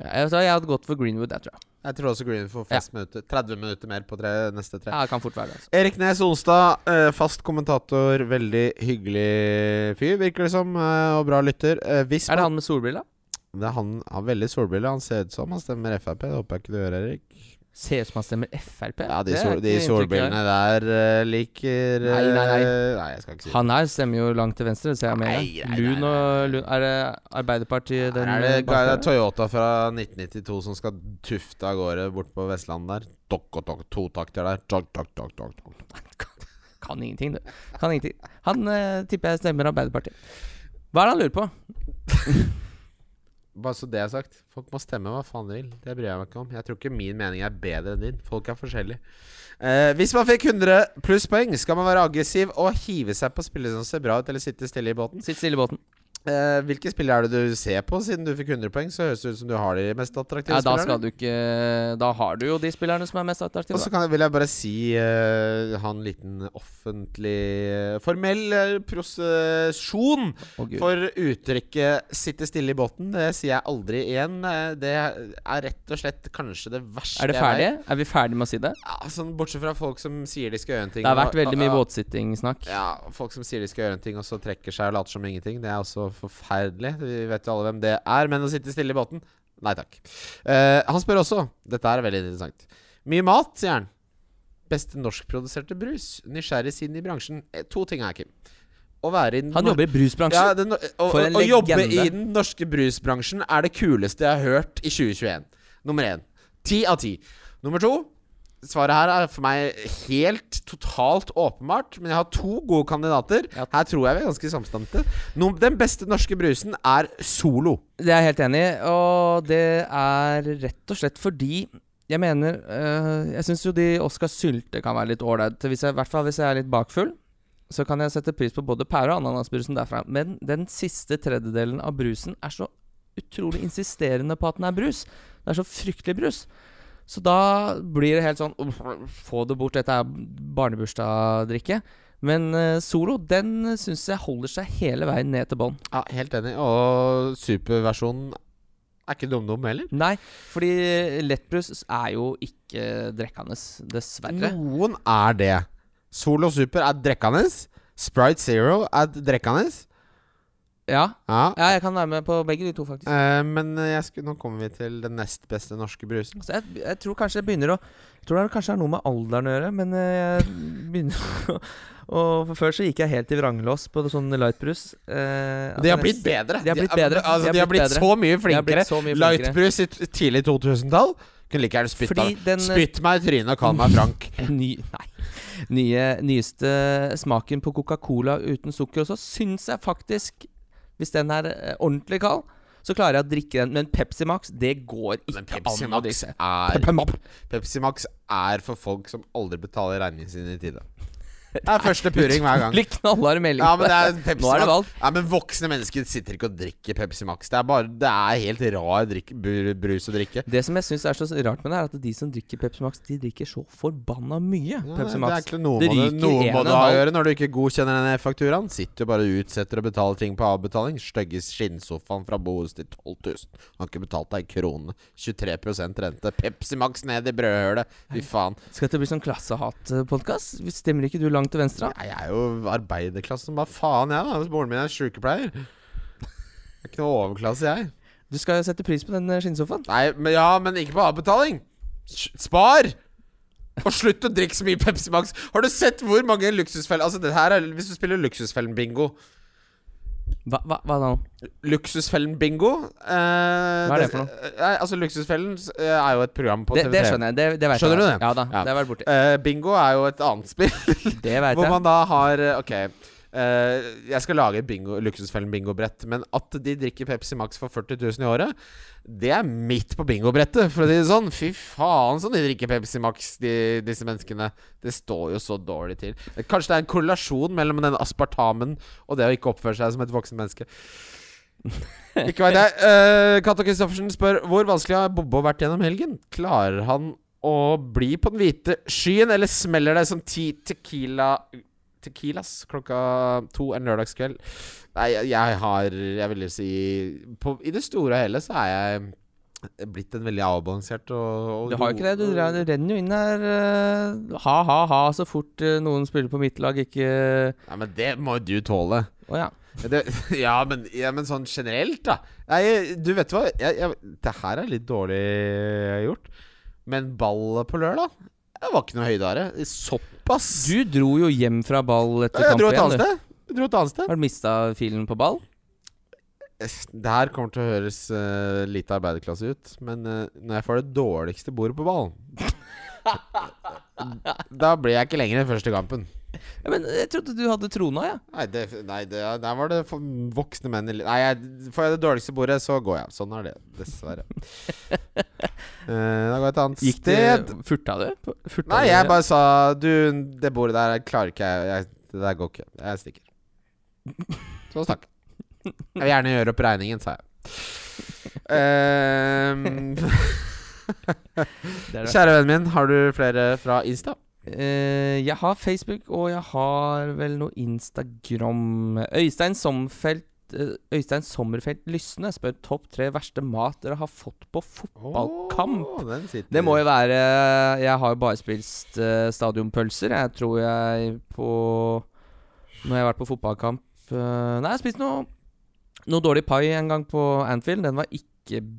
Ja, jeg, tror jeg hadde gått for Greenwood, jeg, tror jeg. Jeg tror også Greenwood får flest minutter. 30 minutter mer på tre, neste tre. Ja, det kan fort være det. Altså. Erik Nes Olstad, eh, fast kommentator. Veldig hyggelig fyr, virker det som. eh, og bra lytter. Eh, hvis Er det han med solbriller? Det er han har veldig solbriller. Han ser ut som han stemmer Frp. Det håper jeg ikke du gjør, Erik. Ser ut som han stemmer Frp. Ja, de, sol, de solbrillene der uh, liker Nei, nei, nei. eh, Nei, jeg skal ikke si det. Han her stemmer jo langt til venstre, ser jeg med. Nei, Lun og Lun Er det Arbeiderpartiet den er det, er det? Toyota fra 1992 som skal tufte av gårde bort på Vestlandet der. Dokk og tok to takter der. Dokk, dokk, dokk, dokk, dokk. Kan ingenting, du. Kan ingenting. Han uh, tipper jeg stemmer Arbeiderpartiet. Hva er det han lurer på? Bare så det er sagt. Folk må stemme hva faen de vil. Det bryr jeg meg ikke om. Jeg tror ikke min mening er bedre enn din. Folk er forskjellige. Eh, hvis man fikk 100 pluss poeng, skal man være aggressiv og hive seg på spillere som ser bra ut, eller sitte stille i båten. Sitt stille i båten. Eh, hvilke spillere er det du ser på, siden du fikk 100 poeng? Så høres det ut som du har de mest attraktive Ja, da spillerne. du ikke Da har du jo de spillerne som er mest attraktive. Og så kan jeg, vil jeg bare si uh, ha en liten offentlig eh, formell eh, prosesjon oh, for uttrykket 'sitte stille i båten'. Det sier jeg aldri igjen. Det er rett og slett kanskje det verste Er det ferdig? Er vi ferdig med å si det? Ja, sånn, bortsett fra folk som sier de skal gjøre en ting Det har vært veldig mye ja, båtsitting-snakk. Ja, folk som sier de skal gjøre en ting, og så trekker seg og later som ingenting. Det er også forferdelig. Vi vet jo alle hvem det er. Men å sitte stille i båten Nei takk. Eh, han spør også Dette er veldig interessant. Mye mat, sier han. Beste norskproduserte brus. Nysgjerrig siden i bransjen. Eh, To ting her, Kim. Å være i den Han jobber i brusbransjen. ja, den, og, For en en å jobbe i den norske brusbransjen er det kuleste jeg har hørt i 2021. Nummer én. Ti av ti. Nummer to. Svaret her er for meg helt totalt åpenbart, men jeg har to gode kandidater. Ja. Her tror jeg vi er ganske samstemte. Den beste norske brusen er Solo. Det er jeg helt enig i, og det er rett og slett fordi jeg mener øh, Jeg syns jo de Oscar Sylte kan være litt ålreite. I hvert fall hvis jeg er litt bakfull. Så kan jeg sette pris på både pære og ananasbrusen derfra. Men den siste tredjedelen av brusen er så utrolig insisterende på at den er brus. Det er så fryktelig brus. Så da blir det helt sånn Få det bort, dette er barnebursdagsdrikke. Men uh, Solo, den syns jeg holder seg hele veien ned til bånn. Ja, Helt enig. Og superversjonen er ikke dum-dum heller. Nei, fordi lettbrus er jo ikke drikkende, dessverre. Noen er det. Solo Super er drikkende. Sprite Zero er drekkende. Ja. Ja. ja, jeg kan være med på begge de to, faktisk. Eh, men skulle, nå kommer vi til den nest beste norske brusen. Altså, jeg, jeg tror kanskje jeg begynner å Jeg tror det kanskje har noe med alderen å gjøre, men eh, jeg begynner å og for Før så gikk jeg helt i vranglås på sånn lightbrus. Eh, De har blitt bedre. De har blitt bedre. Altså, de har blitt, så mye flinkere. flinkere. Lightbrus i tidlig 2000-tall Kunne like gjerne spytta den eh, Spytt meg i trynet og kall meg Frank. ny, nei, nye, nyeste smaken på Coca-Cola uten sukker. Og så syns jeg faktisk, hvis den er eh, ordentlig kald, så klarer jeg å drikke den. Men Pepsi Max, det går ikke Pepsi an Max er Pepsi Max er for folk som aldri betaler regningene sine i tide. Det er første purring hver gang. Litt knallhard melding. Ja, men det er Pepsi Nå er det Max. valgt. Ja, men voksne mennesker sitter ikke og drikker Pepsi Max. Det er bare Det er helt rar drikk, br- brus å drikke. Det som jeg syns er så rart med det, er at de som drikker Pepsi Max, de drikker så forbanna mye Ja, Pepsi det er ikke noe Det må du, noe må du ha å gjøre når du ikke godkjenner denne fakturaen. Sitter jo bare og utsetter å betale ting på avbetaling. Stygge skinnsofaen fra Bohus til 12 000. Har ikke betalt deg en krone. 23% rente. Pepsi Max ned i brødhølet. Fy faen. Skal det bli sånn klassehatpodkast? Stemmer ikke du langt til venstre? da? Jeg er jo arbeiderklassen. Hva faen, jeg, da? Moren min er sykepleier. Jeg er ikke noe overklasse, jeg. Du skal jo sette pris på den eh, skinnsofaen. Nei, men ja, men ikke på avbetaling. Spar! Og slutt å drikke så mye Pepsi Max. Har du sett hvor mange luksusfeller Altså, det her er Hvis du spiller Luksusfellen-bingo Hva, hva, hva da? Luksusfellen-bingo eh, Hva er det for noe? Nei, altså, Luksusfellen eh, er jo et program på Det, TV3. det skjønner jeg. Det, det vet Skjønner jeg. du det? Ja da, Ja. det har vært borti. Eh, bingo er jo et annet spill. Det vet jeg Hvor man da har eh, Ok eh, Jeg skal lage bingo, Luksusfellen bingobrett Men at de drikker Pepsi Max for 40 000 i året Det er midt på bingobrettet For å si det sånn. Fy faen sånn de drikker Pepsi Max de, Disse menneskene. Det står jo så dårlig til. Kanskje det er en korrelasjon mellom den aspartamen Og det å ikke oppføre seg som et voksen menneske. Ikke veit jeg uh, Kato Kristoffersen spør Hvor vanskelig har Bobo vært gjennom helgen? Klarer han å bli på den hvite skyen Eller smeller det som ti tequila Tequilas klokka to en lørdagskveld. Nei, jeg, har Jeg vil si på, I det store og hele så er jeg blitt en veldig avbalansert og, og Du har jo ikke det. Du, drar- det renner jo inn her eh, ha, ha, ha så fort uh, noen spiller på mitt lag, ikke Nei, men det må jo du tåle. ja. Det, ja, men, ja, men sånn generelt, da. Nei, du vet hva jeg, jeg, Det her er litt dårlig gjort. Men ballet på lørdag Det var ikke noe høydare. ass! Du dro jo hjem fra ball etter kamp igjen. Jeg dro et annet sted. Har du mista filen på ball? Det her kommer til å høres uh, lite arbeiderklasse ut, men uh, når jeg får det dårligste bordet på ballen Da blir jeg ikke lenger den første kampen. Ja, men jeg trodde du hadde trona, jeg. Nei, det, nei det, der var det for voksne menn i Nei, jeg, får jeg det dårligste bordet, så går jeg. Sånn er det, dessverre. uh, da går jeg et annet Gikk sted. det Furta du? Furta Nei, jeg bare sa Du, det bordet der klarer ikke jeg. jeg det der går ikke. Jeg stikker. Så snakk. Jeg vil gjerne gjøre opp regningen, sa jeg. Det. kjære vennen min, har du flere fra Insta? Uh, jeg har Facebook, og jeg har vel noe Instagram. Øystein Sommerfelt eh, Øystein Sommerfelt Lysne spør topp tre verste mat dere har fått på fotballkamp. Oh. Det må jo være Jeg har jo bare spist uh, stadionpølser. Jeg tror jeg på Når jeg har vært på fotballkamp eh, Nei, jeg har spist noe Noe dårlig pai en gang på Anfield. Den var ikke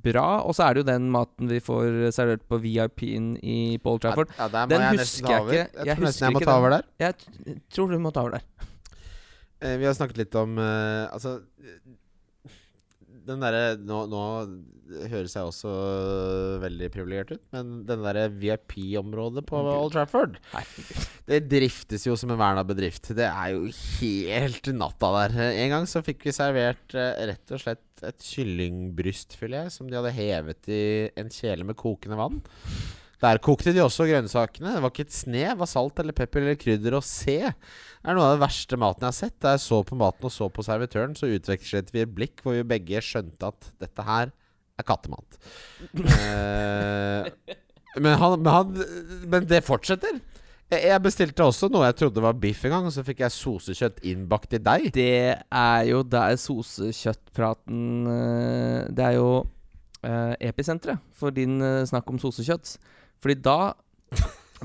bra. Og så er det jo den maten vi får servert på VIP-en i Paul Trafford. Ja, ja, Den jeg husker jeg ikke. Jeg, Jeg tror nesten jeg må ikke ta over der. Jeg tror du må ta over der. Eh, vi har snakket litt om eh, Altså Den derre nå, nå høres jeg også eh, veldig privilegert ut, men den derre VIP-området på Gud. Old Trafford Det driftes jo som en verna bedrift. Det er jo helt natta der. En gang så fikk vi servert eh, rett og slett et kyllingbrystfilet som de hadde hevet i en kjele med kokende vann. Der kokte de også grønnsakene. Det var ikke et snev av salt eller pepper eller krydder å se. Er noe av den verste maten jeg har sett. Da jeg så på maten og så på servitøren, så utvekslet vi et blikk hvor vi begge skjønte at dette her er kattemat. eh, men, han, men, han, men det fortsetter. Jeg bestilte også noe jeg trodde var biff en gang, og så fikk jeg sosekjøtt innbakt i deig. Det er jo der sosekjøttpraten eh, Det er jo eh, episenteret for din eh, snakk om sosekjøtt. Fordi da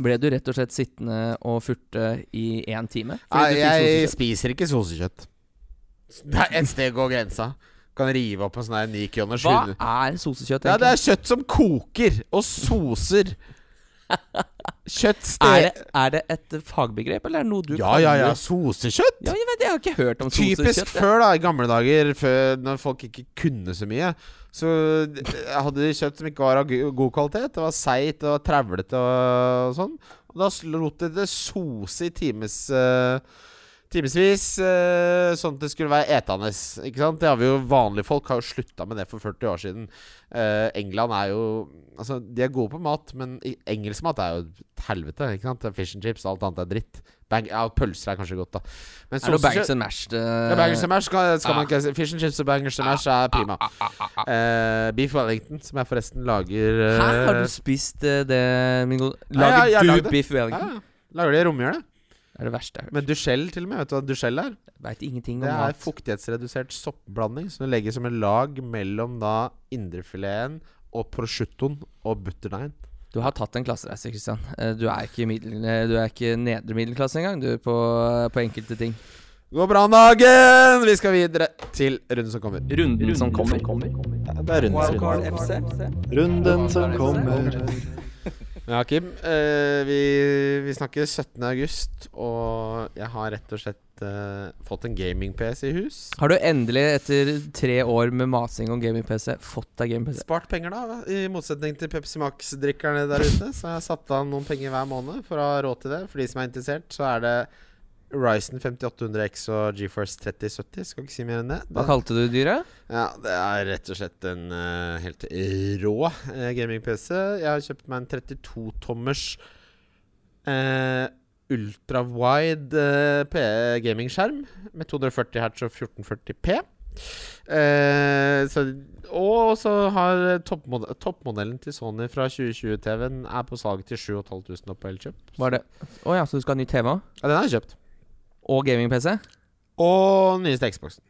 ble du rett og slett sittende og furte i én time. Nei, jeg spiser ikke sosekjøtt. Det er et sted går grensa. Kan rive opp en sånn her nikroners Hva er sosekjøtt, Ja, det er kjøtt som koker og soser. Kjøtt ste... Er det, er det et fagbegrep, eller er det noe du Ja, ja, ja. Sosekjøtt. Ja, jeg vet, jeg har ikke hørt om Typisk sosekjøtt. Typisk før, da, i gamle dager, før, når folk ikke kunne så mye. Så hadde de kjøtt som ikke var av god kvalitet. Det var seigt og trevlete og sånn. Og da lot de det sose i times uh, Timevis, uh, sånn at det skulle være etende. Ikke sant? Det har vi jo Vanlige folk har jo slutta med det for 40 år siden. Uh, England er jo Altså, de er gode på mat, men engelsk mat er jo et helvete. Ikke sant? Fish and chips, alt annet er dritt. Bang, ja, pølser er kanskje godt, da. Men Er det sosekjøtt- and mash? det- ja, bangers and mash skal, skal man Ah. ikke si. Fish and chips og bangers and mash er prima. Eh, beef Wellington, som jeg forresten lager Hæ, har du spist det, min gode Ja, ja, Lager du beef biff ja, Wellington? ja. Lager det i romjula. Det er det verste jeg har hørt. Men duchelle, til og med. Vet du hva duchelle er? Veit ingenting om Det er mat. fuktighetsredusert soppblanding som du legger som en lag mellom da indrefileten og prosciuttoen og butterdeigen. Du har tatt en klassereise, Kristian. Eh, Du er ikke, middel, eh, du er ikke nedre middelklasse engang, du, på, på enkelte ting. God bra om dagen! Vi skal videre til runden som kommer. Runden som kommer. Det er rundens runde. Runden som kommer. Ja, Kim. eh, vi, vi snakker 17. august, og jeg har rett og slett eh, fått en gaming-PC i hus. Har du endelig, etter tre år med masing om gaming-PC, fått deg gaming-PC? Spart penger, da. I motsetning til Pepsi Max-drikkerne der ute. Så jeg har satt av noen penger hver måned for å ha råd til det. For de som er interessert, så er det Ryzen 5800X og GeForce 3070. Skal ikke si mer enn det. Hva kalte du dyret? ja, det er rett og slett en uh, helt rå uh, gaming-PC. Jeg har kjøpt meg en 32-tommers uh, ultrawide uh, gamingskjerm med 240 hertz og 1440P. Eh, så, og så har toppmodell, toppmodellen til Sony fra 2020-TV-en er på salg til 7500 oppe på Elkjøp. er det Å ja, så du skal ha ny TV? Ja, den har jeg kjøpt. Og gaming-PC? Og nyeste Xboxen.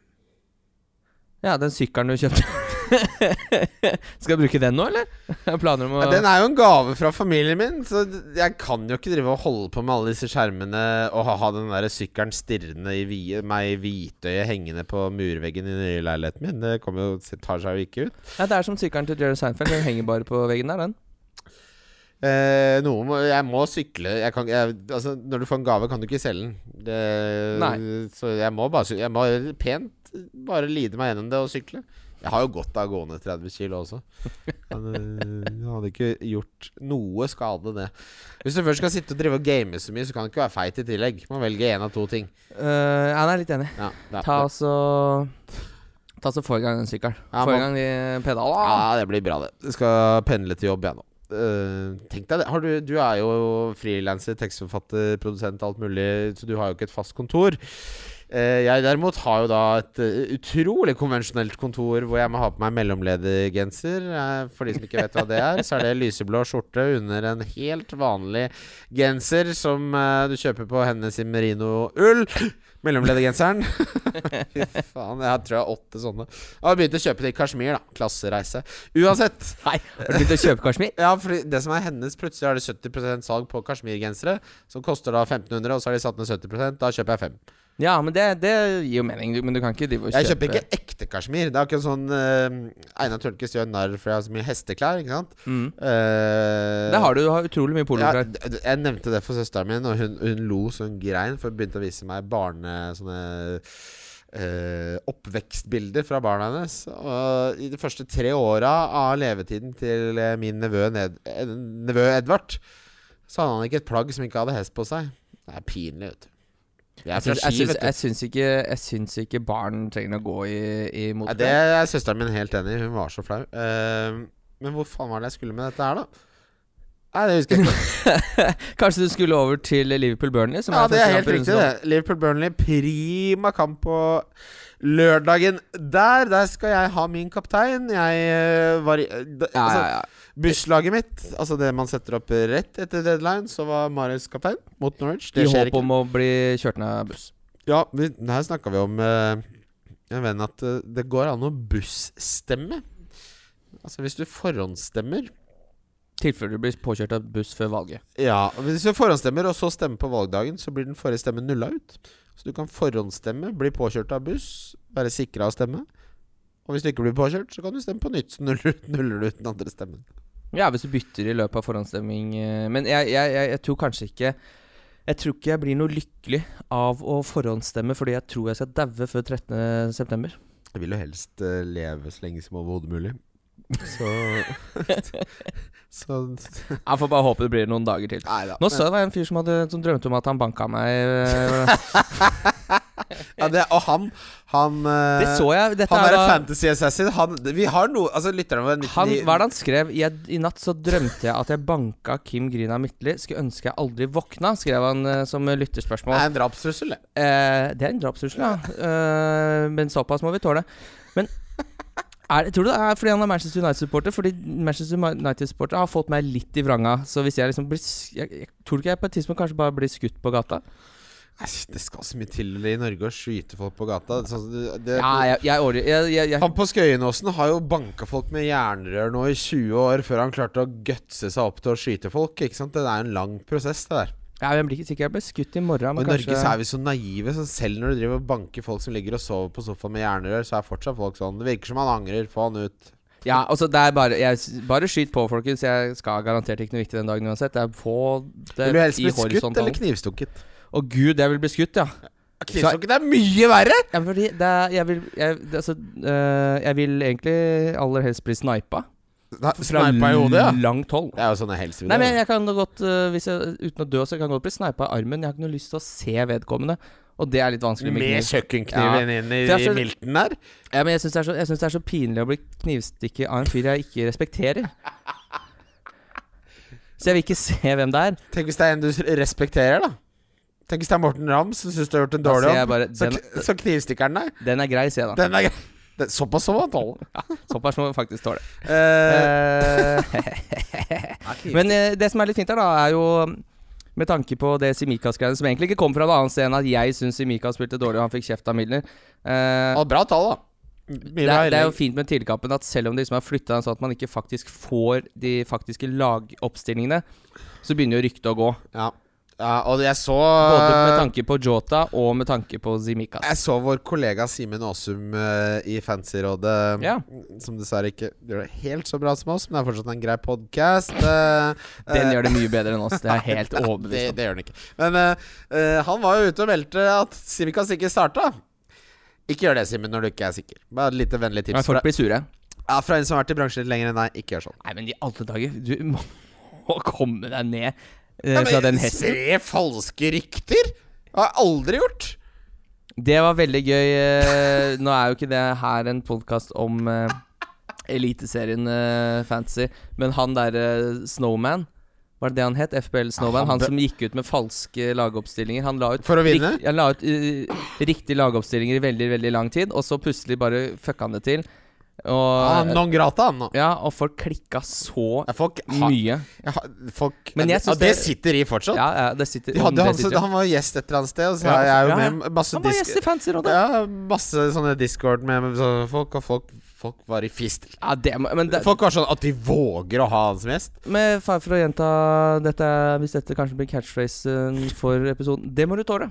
Ja, den sykkelen du kjøpte. skal jeg bruke den nå, eller? Ja, den er jo en gave fra familien min, så jeg kan jo ikke drive og holde på med alle disse skjermene og ha, den der sykkelen stirrende i vi, meg i hvitøyet hengende på murveggen i den nye leiligheten min. Det kommer jo, tar seg jo ikke ut. Ja, Det er som sykkelen til Jerry Seinfeld. Den henger bare på veggen der, den. Eh, noe må, jeg må sykle jeg kan, jeg, altså, Når du får en gave, kan du ikke selge den. Det, Nei. Så jeg må bare Jeg må pent bare lide meg gjennom det og sykle. Jeg har jo godt av gående 30 kilo også. Men, eh, jeg hadde ikke gjort noe skade, det. Hvis du først skal sitte og drive og game så mye, så kan du ikke være feit i tillegg. Man velger velge én av to ting. Uh, ja, jeg er litt enig. Ja, det, Ta og så Ta så Få i gang den sykkelen. Ja, Få i gang de pedalene. ja, det blir bra, det. Jeg skal pendle til jobb, jeg nå. Eh, tenk deg det. Du, du er jo frilanser, tekstforfatter, produsent, alt mulig, så du har jo ikke et fast kontor. Uh, jeg derimot har jo da et uh, utrolig konvensjonelt kontor hvor jeg må ha på meg mellomledergenser. For de som ikke vet hva det er, så er det lyseblå skjorte under en helt vanlig genser som du kjøper på Hennes i merino-ull. Mellomledergenseren. Fy faen, jeg tror jeg har åtte sånne. Jeg har begynt å kjøpe til Kashmir, da. Klassereise. Uansett. Nei, har du begynt å kjøpe Kashmir? Ja, for det som er hennes Plutselig har de 70% salg på kasjmirgensere, som koster da 1500, og så har de satt ned 70% Da kjøper jeg fem. Ja, men det, det gir jo mening. Men du kan ikke drive og Jeg kjøper ikke ekte kasjmir. Det er ikke sånn uh, Einar Tørnquist gjør narr for jeg har så mye hesteklær, ikke sant? mm. Uh, Det har du. Du har utrolig mye ja, poloklær. d- jeg nevnte det for søsteren min, og hun, hun lo så hun grein, for hun begynte å vise meg barne... Sånne Uh, oppvekstbilder fra barna hennes. Og i de første tre åra av levetiden til min nevø, Ned nevø Edvard, så hadde han ikke et plagg som ikke hadde hest på seg. Det er pinlig, vet du. Jeg synes, Jeg syns, jeg, ikke, jeg syns ikke barn trenger å gå i, i motklær. det er søsteren min helt enig i. Hun var så flau. Uh, men hvor faen var det jeg skulle med dette her, da? Nei, det husker jeg ikke. Kanskje du skulle over til Liverpool-Burnley? Ja, det er helt riktig, det. Liverpool-Burnley, prima kamp på lørdagen der. Der skal jeg ha min kaptein. Jeg eh, var i d- Ja, altså, ja, ja. Busslaget mitt, altså det man setter opp rett etter deadline, så var Marius kaptein mot Norwich. I Det skjer håp ikke. om å bli kjørt ned av buss. Ja, vi, her snakka vi om eh, en venn at eh, det går an å busstemme. Altså hvis du forhåndsstemmer tilfelle du blir påkjørt av buss før valget. Ja, Hvis du forhåndsstemmer og så stemmer på valgdagen, så blir den forrige stemmen nulla ut. Så du kan forhåndsstemme, bli påkjørt av buss, være sikra å stemme. Og hvis du ikke blir påkjørt, så kan du stemme på nytt, så nuller du ut den andre stemmen. Ja, hvis du bytter i løpet av forhåndsstemming. eh, Men jeg, jeg, jeg, jeg tror kanskje ikke Jeg tror ikke jeg blir noe lykkelig av å forhåndsstemme fordi jeg tror jeg skal daue før 13.9. Jeg vil jo helst eh, leve så lenge som overhodet mulig. Så Så Jeg får bare håpe det blir noen dager til. Neida. Nå så jeg det var en fyr som, hadde, som drømte om at han banka meg. eh, Ja, det, og han Han, eh, Det så jeg. Dette han er er da fantasy assassin. Han, vi har noe Altså, lytterne våre han, hva er det han skrev? Jeg, I natt så drømte jeg at jeg banka Kim Grina Midtly. Skulle ønske jeg aldri våkna, skrev han eh, som lytterspørsmål. Det er en drapstrussel, det. Eh, det er en drapstrussel, ja. Eh, men såpass må vi tåle. Men er, tror du det er fordi han er Manchester United-supporter? Fordi Manchester United-supporter har fått meg litt i vranga. Så hvis jeg liksom blir jeg, jeg, Tror du ikke jeg på et tidspunkt kanskje bare blir skutt på gata? Det skal så mye til i Norge å skyte folk på gata. Sånn, det, det, Ja, jeg, jeg, jeg Han på Skøyenåsen har jo banka folk med jernrør nå i 20 år før han klarte å gutse seg opp til å skyte folk. Ikke sant? Det er en lang prosess, det der. Ja, jeg blir ikke sikker. Jeg ble skutt i morgen. Og Men I Norge så er vi så naive, så selv når du driver og banker folk som ligger og sover på sofaen med jernrør, så er fortsatt folk sånn. Det virker som han angrer. Få han ut. Ja, altså det er bare jeg, Bare skyt på, folkens. Jeg skal garantert ikke noe viktig den dagen uansett. Det er få det Vil du helst bli skutt eller knivstukket? Å gud, jeg vil bli skutt, ja. Knivstukket er mye verre! ja fordi det er, jeg vil jeg, det, altså, øh, jeg vil egentlig aller helst bli snipa. Da- periode, ja. langt hold. Det er jo sånne helst Nei, men jeg kan godt uh, hvis jeg, Uten å dø, så kan jeg godt bli snipa i armen. Jeg har ikke noe lyst til å se vedkommende. Og det er litt vanskelig med Med kjøkkenkniven kjøkkenkniven inn i, i milten der. Ja, men jeg syns det, det er så pinlig å bli knivstikket av en fyr jeg ikke respekterer. Så jeg vil ikke se hvem det er. Tenk hvis det er en du respekterer, da. Tenk hvis det er Morten Ramm som syns du har gjort en dårlig jobb. Så, så knivstikker den deg. den er grei, sier jeg da. Den er grei. Det- Såpass så han tåler. Såpass må faktisk tåle. Eh, Eh, Men uh, det som er litt fint her, da, er jo med tanke på det Simikas-greiene, som egentlig ikke kom fra noe annet sted enn at jeg syns Simikas spilte dårlig, og han fikk kjeft av Milner. Uh, og bra tall, da. det, er, det er jo fint med Tidligkampen at selv om de liksom har flytta den sånn at man ikke faktisk får de faktiske lagoppstillingene, så begynner jo ryktet å gå. Ja. Ja, og jeg så Både med tanke på Jota og med tanke på Zimikas. Jeg så vår kollega Simen Aasum uh, i Fancyrådet, Ja. som dessverre ikke gjør det helt så bra som oss, men det er fortsatt en grei podkast. Den gjør det mye bedre enn oss, det er helt overbevist om. det gjør den ikke. Men eh, eh, han var jo ute og meldte at Zimikas ikke starta. Ikke gjør det, Simen, når du ikke er sikker. Bare et lite vennlig Men folk blir sure. ja, fra en som har vært i bransjen litt lenger enn deg. Ikke gjør sånn. Nei, men i alle dager, du må komme deg ned eh, Ja, fra den hesten. Spre falske rykter! Det har jeg aldri gjort. Det var veldig gøy. eh, Nå er jo ikke det her en podkast om uh, Eliteserien uh, Fantasy, men han derre Snowman var det det han het? FBL Snowman? Han han som gikk ut med falske lagoppstillinger. Han la ut, For å vinne? rikt- han la ut uh, riktige lagoppstillinger i veldig, veldig lang tid, og så plutselig bare fucka han det til. Og, Ah, non grata, han nå. ja, og folk klikka så Ja, folk ha, mye. ja, folk, Men jeg ja, synes det det- sitter i fortsatt. Ja, ja, det sitter De hadde, han, han var gjest et eller annet sted, og så Ja, er jeg jo ja. med masse Han var gjest i Fancy-rådet. Ja, masse sånne discord med, med sånne folk, og folk, folk var i fistel. Ja, det, men det, Folk var sånn at de våger å ha han som gjest. Med fare for å gjenta dette, hvis dette kanskje blir catchphrasen for episoden Det må du tåle.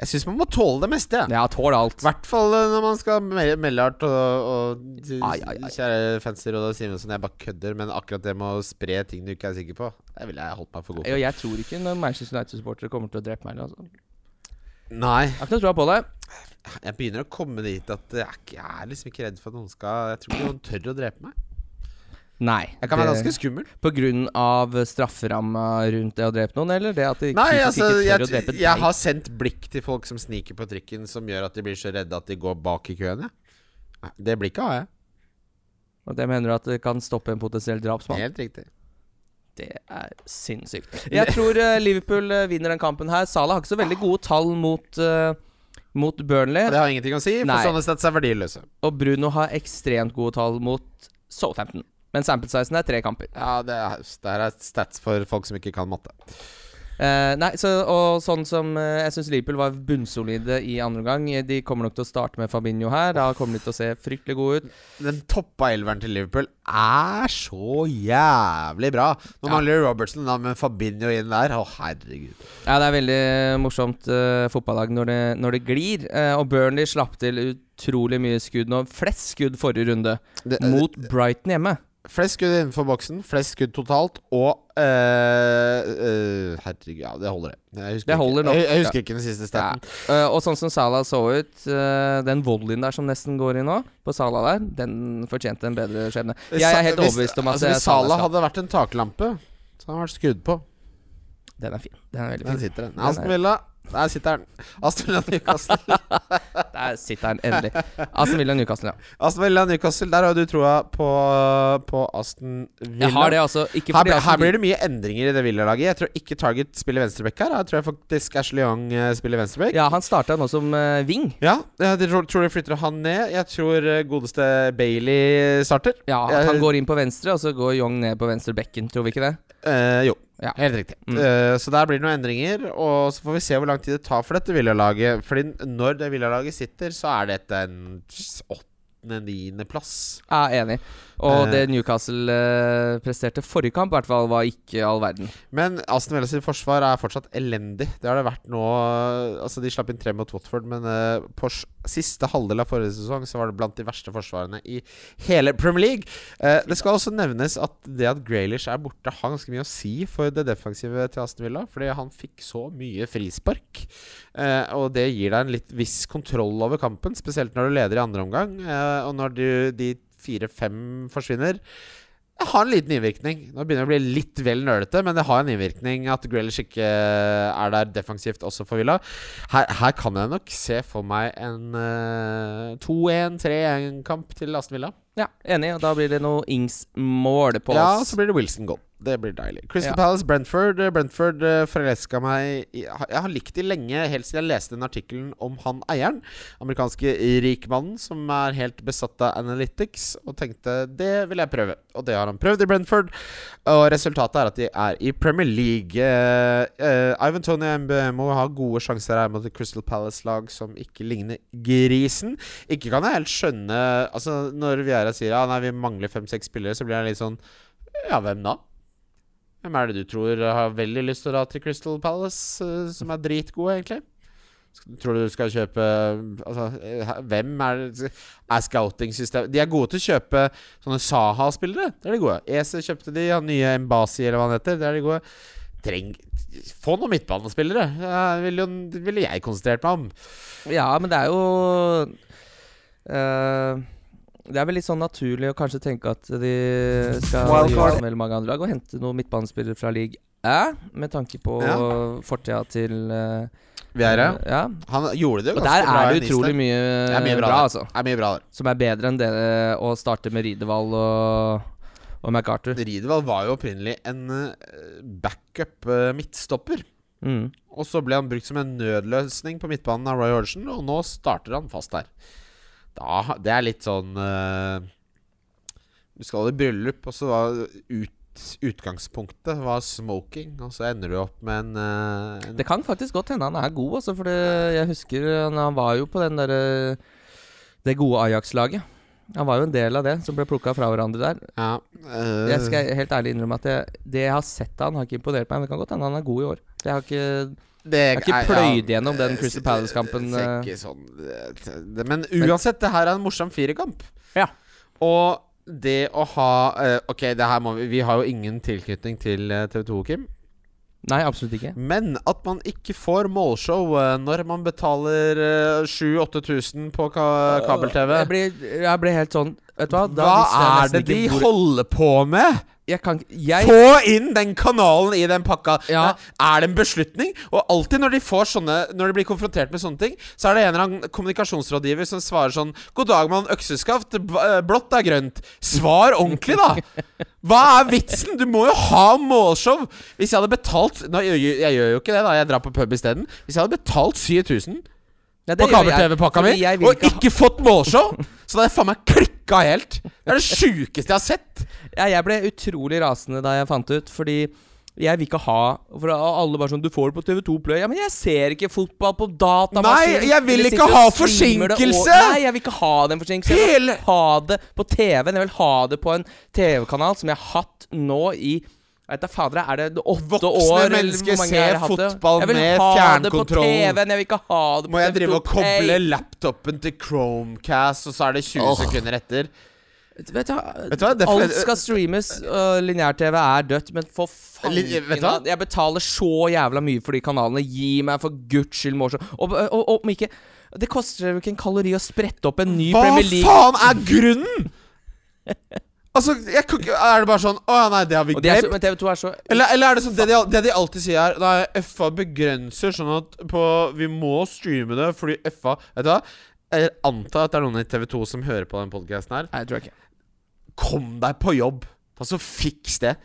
Jeg syns man må tåle det meste. Ja, tåle alt. I hvert fall eh, når man skal melde hardt og, og Ai, ai, ai. Kjære fanser og Simonsen, jeg bare kødder, men akkurat det med å spre ting du ikke er sikker på, det ville jeg holdt meg for god for. jeg tror ikke noen Manchester United-supportere kommer til å drepe meg. Altså. Nei, Jeg har ikke noe tro på det. jeg begynner å komme dit at jeg er liksom ikke redd for at noen skal Jeg tror ikke noen tør å drepe meg. Nei. Jeg kan være ganske skummel. På grunn av strafferamma rundt det å drepe noen, eller det at de Nei, altså, ikke tør jeg, å drepe jeg har sendt blikk til folk som sniker på trikken, som gjør at de blir så redde at de går bak i køen. Ja. Nei, Det blikket har jeg. Og det mener du at det kan stoppe en potensiell drapsmann? Helt riktig. Det er sinnssykt. Jeg tror eh, Liverpool eh, vinner den kampen her. Salah har ikke så veldig gode tall mot, uh, mot Burnley. Det har ingenting å si, for Nei. sånne stats er verdiløse. Og Bruno har ekstremt gode tall mot Southampton. Men sample sizen er tre kamper. Ja, det er, det er stats for folk som ikke kan matte. Uh, nei, så, og sånn som uh, Jeg syns Liverpool var bunnsolide i andre omgang. De kommer nok til å starte med Fabinho her. Da kommer de til å se fryktelig gode ut. Den toppa elveren til Liverpool er så jævlig bra. Nå Ja. mangler Robertson da med Fabinho inn der. Å, herregud. Ja, det er veldig morsomt uh, fotballag når det, når det glir. Eh, og Burnley slapp til utrolig mye skudd nå. Flest skudd forrige runde Det, mot Brighton hjemme. Flest skudd innenfor boksen, flest skudd totalt, og eh, eh, Herregud, ja, det holder, det. Jeg husker, Det holder ikke, jeg, jeg husker ikke den siste staten. Eh, og sånn som Salah så ut, uh, den volleyen der som nesten går i nå, på Salah der, den fortjente en bedre skjebne. Jeg er helt Hvis- overbevist om at altså, Hvis Salah skal- hadde vært en taklampe, så hadde han vært skudd på. Den er fin. Den er veldig fin. Den sitter den. Aston Villa. Der sitter den. Aston Villa Newcastle. Der sitter den endelig. Aston Villa Newcastle, ja. Aston Villa Newcastle Der har du troa på, på Aston Villa. Jeg har det altså ikke Her, her blir det mye endringer i det Villa-laget. Jeg tror ikke Target spiller venstreback her. Jeg tror jeg faktisk Ashley Young eh, spiller venstreback. Ja, han starta nå som uh, wing. Ja, jeg tror tror de flytter han ned. Jeg tror eh, godeste Bailey starter. Ja, at Han går inn på venstre, og så går Young ned på venstre bekken. Tror vi ikke det? Uh, jo, Ja. helt riktig. Mm. Uh, så der blir det noen endringer. Og så får vi se hvor lang tid det tar for dette Villa-laget. Fordi når det Villa-laget sitter, så er dette en åttende-niendeplass. Ja, enig. Og Eh. det Newcastle eh, presterte forrige kamp, i hvert fall, var ikke all verden. Men Aston Villa sitt forsvar er fortsatt elendig. Det har det vært nå. Altså De slapp inn tre mot Watford, men eh, på siste halvdel av forrige sesong Så var det blant de verste forsvarene i hele Premier League. Eh, det skal også nevnes at det at Graylish er borte, har ganske mye å si for det defensive til Aston Villa. Fordi han fikk så mye frispark. Eh, og det gir deg en litt viss kontroll over kampen, spesielt når du leder i andre omgang. Eh, og når du, de fire-fem forsvinner det har en liten innvirkning. Nå begynner det å bli litt vel nølete, men det har en innvirkning at Grealish ikke er der defensivt også for Villa. Her, her kan jeg nok se for meg en uh, 2-1-3-1-kamp til Aston Villa. Ja, enig. Og da blir det noe Ings-mål på Ja, og så blir det Wilson goal. Det blir deilig. Crystal Ja. Palace, Brentford. Eh, Brentford uh, forelska meg Jeg har likt de lenge, helt siden jeg leste den artikkelen om han eieren. Amerikanske rikmannen som er helt besatt av analytics, og tenkte det vil jeg prøve. Og det har han prøvd i Brentford. Og resultatet er at de er i Premier League. Uh, uh, Ivan Tony må ha gode sjanser her mot Crystal Palace-lag som ikke ligner grisen. Ikke kan jeg helt skjønne Altså Når Viera sier ja, nei, vi mangler fem-seks spillere, så blir jeg litt sånn Ja, hvem da? Hvem er det du tror har veldig lyst til å dra til Crystal Palace, eh, som er dritgode, egentlig? Tror du du skal kjøpe Altså, eh, hvem er Er scouting-systemet De er gode til å kjøpe sånne Saha-spillere. Det er de gode. ESE kjøpte de, han nye Embasi, eller hva han heter. Det er de gode. Treng Få noen midtbanespillere. Det ville, ville jeg konsentrert meg om. Ja, men det er jo eh, Det er vel litt sånn naturlig å kanskje tenke at de skal Wildcard. gjøre som veldig mange andre lag og hente noen midtbanespillere fra league Æ, med tanke på Ja. fortida til uh, Vieira. Ja. Han gjorde det jo Og ganske der bra er det utrolig der. mye, er mye bra, bra, altså. Er mye bra der. Som er bedre enn det eh, å starte med Ridevall og, og MacArthur. Ridevall var jo opprinnelig en eh, backup midtstopper. Mm. Og så ble han brukt som en nødløsning på midtbanen av Roy Hodgson, og nå starter han fast der. Da, det er litt sånn uh, Du skal i bryllup, og så var ut, utgangspunktet var smoking, og så ender du opp med en, uh, en Det kan faktisk godt hende han er god, altså, for jeg husker han, var jo på den derre Det gode Ajax-laget. Han var jo en del av det, som ble plukka fra hverandre der. Ja, uh, Jeg skal helt ærlig innrømme at jeg, det jeg har sett av han, har ikke imponert meg. Men det kan godt hende han er god i år. Jeg har ikke det har ikke er- pløyd gjennom den Crystal Palace-kampen, eh. sånn Men uansett, det her er en morsom firekamp. Ja. Og det å ha eh, Ok, det her må vi Vi har jo ingen tilknytning til eh, TV 2, Kim. Nei, absolutt ikke. Men at man ikke får målshow når man betaler eh, 7000-8000 på ka kabel-TV Jeg jeg blir helt sånn Vet du hva? Da Hva er det de hvor- holder på med? Jeg kan jeg, Få inn den kanalen i den pakka! Ja. Er det en beslutning? Og alltid når de får sånne Når de blir konfrontert med sånne ting, så er det en eller annen kommunikasjonsrådgiver som svarer sånn God dag, mann. Økseskaft. eh, Blått er grønt. Svar ordentlig, da! Hva er vitsen? Du må jo ha målshow! Hvis jeg hadde betalt Nå, jeg, gjør- jeg gjør jo ikke det, da. Jeg drar på pub isteden. Hvis jeg hadde betalt 7000 Ja, på jeg, kabel-TV-pakka mi jeg og ikke ha- fått målshow, så hadde jeg faen meg klikka helt! Det er det sjukeste jeg har sett! Ja, jeg ble utrolig rasende da jeg fant ut, fordi jeg vil ikke ha For alle bare sånn 'Du får det på TV2 Play'. Ja, men jeg ser ikke fotball på datamaskin. Nei, jeg vil ikke ha forsinkelse! og- Nei, jeg vil ikke ha den forsinkelsen. Jeg vil ha det på TV-en. Jeg vil ha det på en TV-kanal som jeg har hatt nå i vet da fader, Er det åtte Voksne år? mennesker ser fotball med fotball Jeg vil med ha det på fjernkontroll. TV-en. Jeg vil ikke ha det på Må jeg drive og koble laptopen til Chromecast, og så er det 20 oh. sekunder etter? Vet du, hva? Vet du hva, Alt skal streames, Uh, lineær-TV er dødt, men for faen hva? Jeg betaler så jævla mye for de kanalene. Gi meg for guds skyld morsom. Og, om ikke Det koster jo ikke en kalori å sprette opp en ny Hva Premier League. faen er grunnen?! Altså, jeg, kan ikke- Er det bare sånn Å ja, nei, det har vi glemt? men TV2 er så Eller, eller er det sånn det de, det de alltid sier er Nei, FA begrenser sånn at på, Vi må streame det fordi FA Vet du hva? Jeg antar at det er noen i TV2 som hører på den podcasten her. Nei, jeg tror ikke. Kom deg på jobb! Altså, fiks det.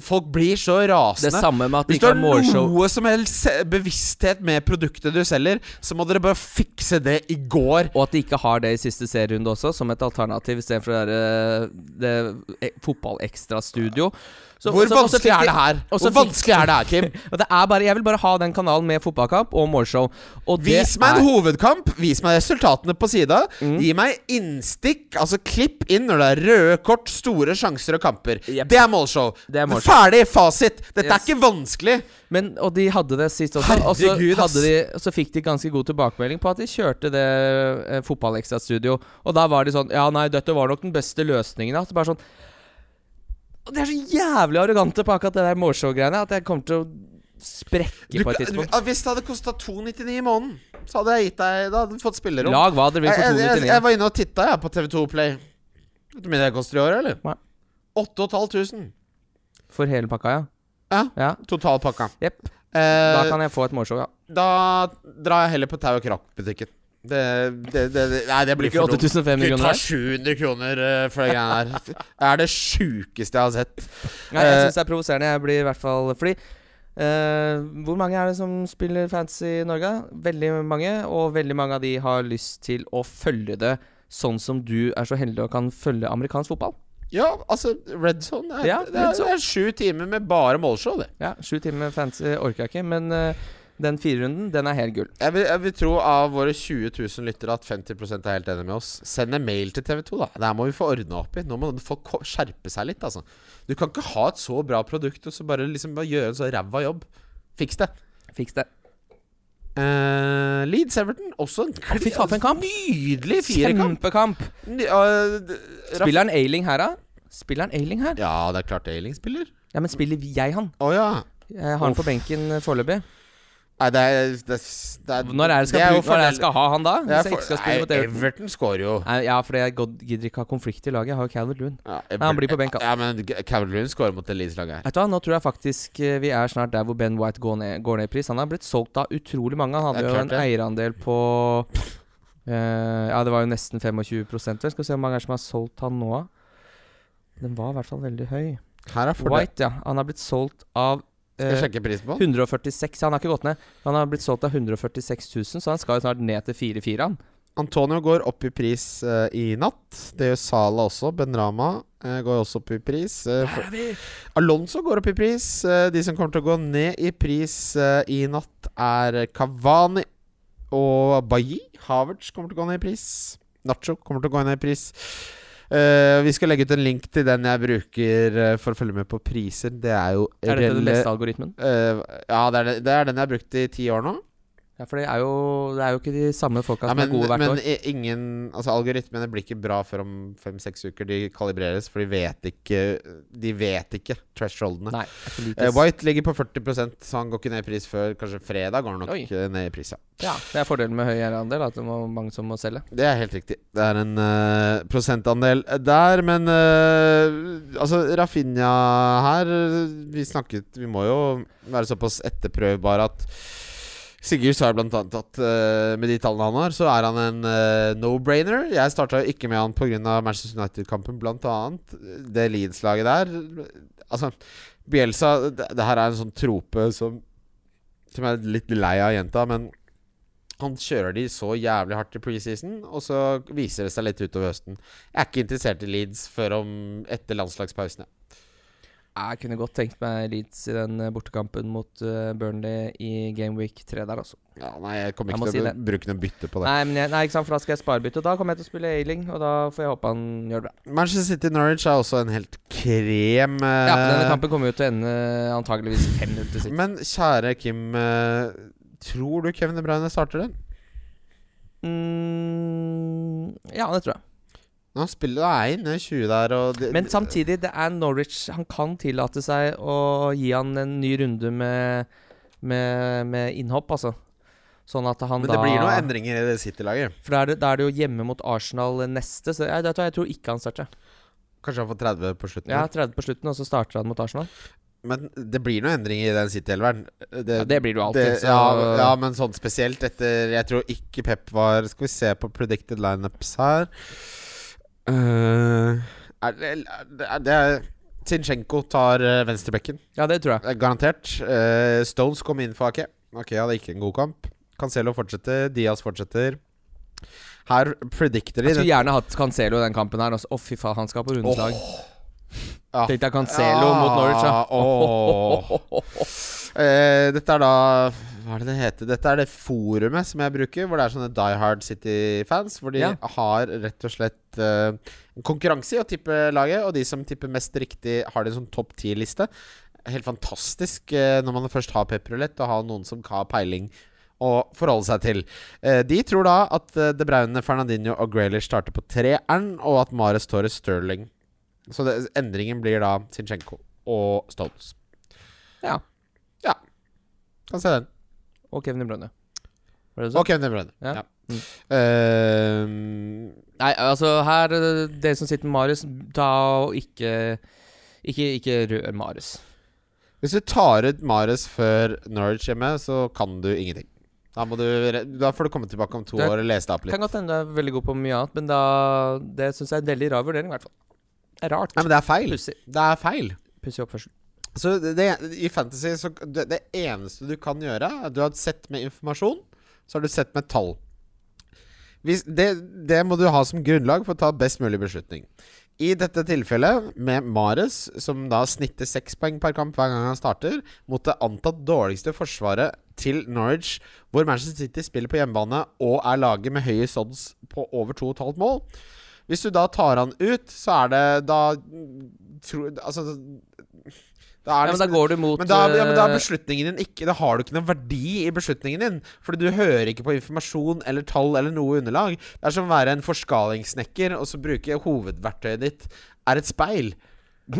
Folk blir så Det rasende. samme med at Hvis du har målshow. noe som helst bevissthet med produktet du selger, så må dere bare fikse det i går. Og at de ikke har det i siste serierunde også, som et alternativ istedenfor det, det, det eh, fotballekstrastudio. Så- Hvor også, vanskelig er det her? Hvor vanskelig er det her, Kim? Det bare, Jeg vil bare ha den kanalen med fotballkamp og målshow. Og Vis meg en hovedkamp, vis meg resultatene på sida. Mm. Gi meg innstikk, altså klipp inn når det er røde kort, store sjanser og kamper. Yep. Det er målshow. Det er målshow. Ferdig fasit. Dette er ikke vanskelig. Men, og de hadde det sist også. Og så, de, så fikk de ganske god tilbakemelding på at de kjørte det eh, fotballekstrastudio. Og da var de sånn Ja, nei, dette var nok den beste løsningen. Da. Så bare sånn Og De er så jævlig arrogante på akkurat det der målshow-greiene at jeg kommer til å sprekke Du, på et du, tidspunkt. hvis det hadde kosta 299 i måneden, så hadde jeg gitt deg Da hadde du fått spillerom. Lag hva dere vil for 299. jeg, jeg, 299. jeg var inne og titta på TV2 Play. Vet du hvor mye det koster i året, eller? Nei. 8500. For hele pakka, ja. Ja. ja. Totalpakka. Jepp. Eh, Da kan jeg få et målshow, ja. Da drar jeg heller på Tau og Krakk-butikken. Det, det, det, det Nei, det blir ikke for dumt. 8500 Skulle kroner ta der? 700 kroner for det greiene der. Det er det sjukeste jeg har sett. Nei, jeg Eh, syns det er provoserende. Jeg blir i hvert fall Fordi Uh, Hvor mange er det som spiller fantasy i Norge? Veldig mange, og veldig mange av de har lyst til å følge det sånn som du er så heldig og kan følge amerikansk fotball. Ja, altså, Red Zone er, Ja, det, er, Red Zone. det er sju timer med bare målshow, det. Ja, Sju timer med fantasy orker jeg ikke, men eh, den firerunden, den er helt gull. Jeg vil, jeg vil tro av våre 20 000 lyttere at 50% er helt enig med oss. Send en mail til TV2, da. Det her må vi få ordna opp i. Nå må folk skjerpe seg litt, altså. Du kan ikke ha et så bra produkt og så bare liksom bare gjøre en så ræva jobb. Fiks det. Fiks det. Uh, Leeds Everton, også en fy faen, en kamp. Nydelig firekamp. Kjempekamp! Raff- Spiller han Ailing her, da? Spiller han Ailing her? Ja, det er klart Ailing spiller. Ja, men spiller jeg han? Oh, ja. Jeg har han på benken foreløpig. Nei, det er, det, det er Når er det skal, det er fordel- skal ha han da? Hvis for- skal spille mot Everton? Everton jo. Nei, ja, for jeg gidder ikke ha konflikt i laget. Jeg har jo Calvert Loon. Ja, han blir på benk, Ja, men Calvert Loon scorer mot det Leeds-laget her. Vet du hva, Nå tror jeg faktisk eh, vi er snart der hvor Ben White går ned, går ned i pris. Han har blitt solgt av utrolig mange. Han hadde jo en eierandel på uh, Ja, det var jo nesten 25 vel. Skal vi se hvor mange er som har solgt han nå. Den var i hvert fall veldig høy. White, ja. Han har blitt solgt av Skal jeg eh, sjekke prisen på den? 146 Han har ikke gått ned. Han har blitt solgt av 146 000, så han skal jo snart ned til 4-4, han. Antonio går opp i pris uh, i natt. Det gjør Sala også. Ben Rama eh, går også opp i pris. Uh, Alonso går opp i pris. De som kommer til å gå ned i pris i natt, er Kavani og Bailly. Havertz kommer til å gå ned i pris. Nacho kommer til å gå ned i pris. Eh, vi skal legge ut en link til den jeg bruker uh, for å følge med på priser. Det er jo Er dette den beste algoritmen? Uh, ja, det er, det, det er den jeg har brukt i ti år nå. Ja, for det er jo, det er jo ikke de samme folka Ja, som men er gode hvert men år. Men ingen Altså Algoritmene blir ikke bra før om fem-seks uker. De kalibreres, for de vet ikke De vet ikke thresholdene. Eh, White ligger på 40% så han går ikke ned i pris før kanskje fredag. Går han nok Oi. eh, ned i pris, ja. Ja, Det er fordelen med høy eierandel, at det er mange som må selge. Det er helt riktig. Det er en uh, prosentandel der, men uh, Altså, Rafinha her Vi snakket Vi må jo være såpass etterprøvbare at Sigurd sa blant annet at uh, med de tallene han har, så er han en uh, no-brainer. Jeg starta ikke med han pga. Manchester United-kampen, blant annet. Det Leeds-laget der. Altså, Bielsa det, det her er en sånn trope som Som jeg er litt lei av jenta, men han kjører de så jævlig hardt i preseason, og så viser det seg litt utover høsten. Jeg er ikke interessert i Leeds før om etter landslagspausen. ja. Jeg kunne godt tenkt meg Leeds i den eh, bortekampen mot eh, Burnley i Game Week 3 der, altså. Ja, nei, jeg kommer ikke jeg til å si bruke noe bytte på det. Nei, men jeg, nei, ikke sant, for da skal jeg sparebytte. Og da kommer jeg til å spille Ailing, og da får jeg håpe han gjør det bra. Manchester City Norwich er også en helt krem eh, Ja, Denne kampen kommer jo til å ende antageligvis 5-0 til City. Men kjære Kim, eh, tror du Kevin De Bruyne starter den? Mm, ja, det tror jeg. Nå spiller er inne 20 der, og det, Men samtidig, det er Norwich. Han kan tillate seg å gi han en ny runde med, med, med innhopp, altså. Sånn at han Men da det blir noen endringer i det City-laget. For da er, det, da er det jo hjemme mot Arsenal neste, så jeg, jeg tror ikke han starter. Kanskje han får 30 på slutten. Ja, 30 på slutten, og så starter han mot Arsenal. Men det blir noen endringer i den City-elveren. Det, Ja, det blir det jo alltid. det- ja, ja, men sånn spesielt etter Jeg tror ikke Pep var Skal vi se på predicted lineups her. Eh, er det, er det Zinchenko tar uh, venstrebekken. ja, det tror jeg. Eh, Garantert. Uh, Stones kom inn for Ake. Ake hadde ikke en god kamp. Cancelo fortsetter. Diaz fortsetter. Her predicter de Jeg skulle gjerne hatt Cancelo i den kampen her. Å, oh, fy faen, han skal på rundeslag. Ja. Tenkte jeg Cancelo mot Norwich, ja. åh. Uh, dette er da Hva er det det heter? Dette er det forumet som jeg bruker, hvor det er sånne Die Hard City-fans. Hvor de Ja. har rett og slett uh, en konkurranse i å tippe laget, og de som tipper mest riktig, har det en sånn topp ti-liste. Helt fantastisk uh, når man først har pepperulett, å ha noen som har peiling å forholde seg til. Eh, de tror da at De Braune, Fernandinho og Graylish starter på treeren, og at Mares Torres Sterling. Så det, endringen blir da Zinchenko og Stones. Ja. Ja. Kan se den. Og Kevin De Bruyne. Var det det? Og Kevin De Bruyne. Ja. Ja. Mm. Ehm, Nei, altså her eh, Dere som sitter med Marius, ta og ikke Ikke, ikke rør Marius. hvis du tar ut Mares før Norwich hjemme, så kan du ingenting. Da, må du, re- da får du komme tilbake om to Det år og lese deg opp litt. Kan godt hende du er veldig god på mye annet, men da det syns jeg er en veldig rar vurdering, i hvert fall. Det er rart. Nei, men det er feil. Pussig. Det er feil. Pussig oppførsel. Så det, I fantasy så det, det eneste du kan gjøre Du har sett med informasjon, så har du sett med tall. Hvis, det, det må du ha som grunnlag for å ta best mulig beslutning. I dette tilfellet, med Mares, som da snitter seks poeng per kamp hver gang han starter, mot det antatt dårligste forsvaret til Norwich, hvor Manchester City spiller på hjemmebane og er laget med høyest odds på over 2,5 mål Hvis du da tar han ut, så er det da tro, Altså da er Ja, men da går du mot men da, ja, men da er eh, beslutningen din ikke Da har du ikke noen verdi i beslutningen din. Fordi du hører ikke på informasjon eller tall eller noe underlag. Det er som å være en forskalingssnekker og så bruke hovedverktøyet ditt er et speil.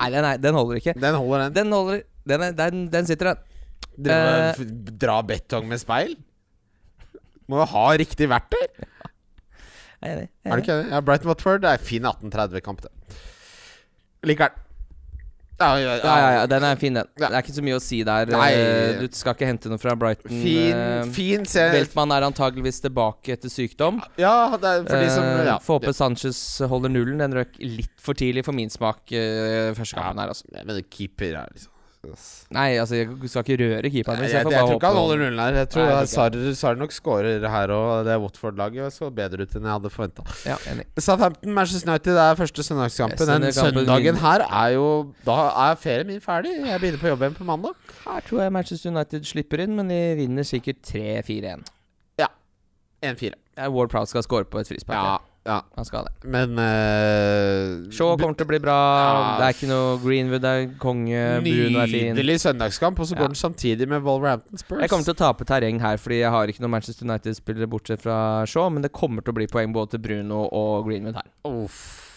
Nei, den, nei, den holder ikke. Den holder, den. Den holder Den, er, den, den sitter, den. Drive- må f- Dra betong med speil? Må jo ha riktig verktøy. Jeg er enig. jeg Er du ikke det? Ja, Brighton Watford er fin 1830-kamp, det. Liker den. Ja, ja, Ja, ja, ja, den er fin, den. Ja. Det er ikke så mye å si der. Nei. Eh, Du skal ikke hente noe fra Brighton. Fin, eh, fin serie. Veltmann er antageligvis tilbake etter sykdom. Ja, det er for de som Eh, ja. Får håpe Sanchez holder nullen. Den røk litt for tidlig for min smak første Ja. kampen her, altså. Men keeper er liksom Nei, altså, jeg skal ikke røre keeperen. Jeg, jeg, jeg, jeg, bare tror ikke han holder nullen her. Jeg tror jeg Sarr nok skårer her og Det Watford-laget så bedre ut enn jeg hadde forventa. Ja. Southampton Manchester United er første søndagskampen. Den søndagen min- her er jo Da er ferien min ferdig. Jeg begynner på jobb igjen på mandag. Her tror jeg Manchester United slipper inn, men de vinner sikkert 3-4-1. Ja. 1-4. Ja, Ward Prowse skal score på et frispark. Ja, ja. Han skal det. Men uh, Shaw kommer til å bli bra. Ja. Det er ikke noe Greenwood er konge. Bruno er fin. Nydelig søndagskamp, og så Ja. går den samtidig med Wolverhampton Spurs. Jeg kommer til å tape terreng her, fordi jeg har ikke noen Manchester United-spillere bortsett fra Shaw, men det kommer til å bli poeng både til Bruno og Greenwood her. Uff.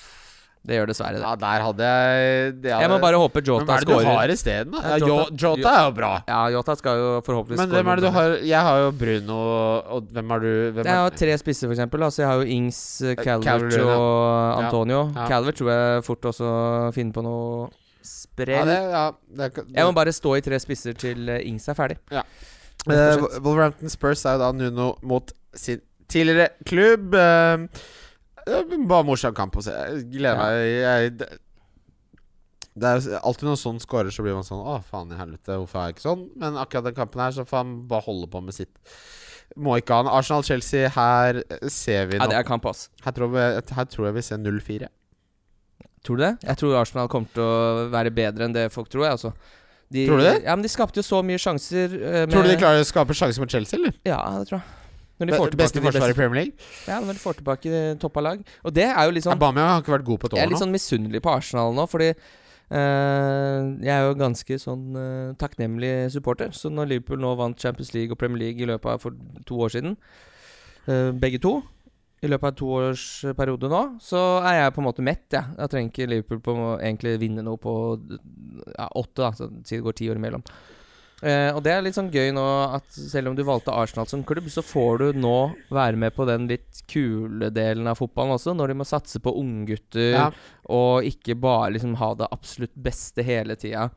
Det gjør dessverre det. Ja, der hadde jeg det hadde, Jeg må bare håpe Men hva Jota er det du har scorer. isteden? Ja, Ja, Jota- Jota, Jota er jo bra. Ja, Jota skal jo forhåpentligvis Men hvem er det du har? Jeg har jo Bruno og hvem har du? Hvem Jeg er, har tre spisser, for eksempel. Altså, jeg har jo Ings, eh, Calvert Calvert-Lewin, og Antonio. Ja. Calvert tror jeg fort også finner på noe ja, sprell. det, ja, det, er- jeg må bare stå i tre spisser til eh, Ings er ferdig. Ja. Uh. Wolverhampton Spurs er jo da Nuno mot sin tidligere klubb. Eh, er bare morsom kamp å se. Jeg gleder meg. Jeg, det, det er alltid når sånn scorer, så blir man sånn Å, faen i helvete, hvorfor er jeg ikke sånn? Men akkurat den kampen her, så får han bare holde på med sitt. Må ikke ha en Arsenal-Chelsea. Her ser vi Ja, det er kamp, ass. her, tror vi, her tror jeg vi ser 0-4. Tror du det? Jeg tror Arsenal kommer til å være bedre enn det folk tror. Jeg, altså. De, Tror du det? Ja, men De skapte jo så mye sjanser. eh, Tror du de klarer å skape sjanser mot Chelsea, eller? Ja, det tror jeg. Når de får tilbake beste forsvar forsvaret i Premier League? ja, når de får tilbake toppa lag. Og det er jo litt sånn Aubameyang har ikke vært god på et Jeg er litt sånn misunnelig på Arsenal nå, fordi Uh, jeg er jo ganske sånn uh, takknemlig supporter. Så når Liverpool nå vant Champions League og Premier League i løpet av for to år siden, uh, begge to i løpet av en toårsperiode nå, så er jeg på en måte mett. Ja. Jeg trenger ikke Liverpool på å egentlig vinne noe på ja, åtte, da, så det går ti år imellom. Eh, og det er litt sånn gøy nå at selv om du valgte Arsenal som klubb, så får du nå være med på den litt kule delen av fotballen også, når de må satse på unggutter Ja. og ikke bare liksom ha det absolutt beste hele tida.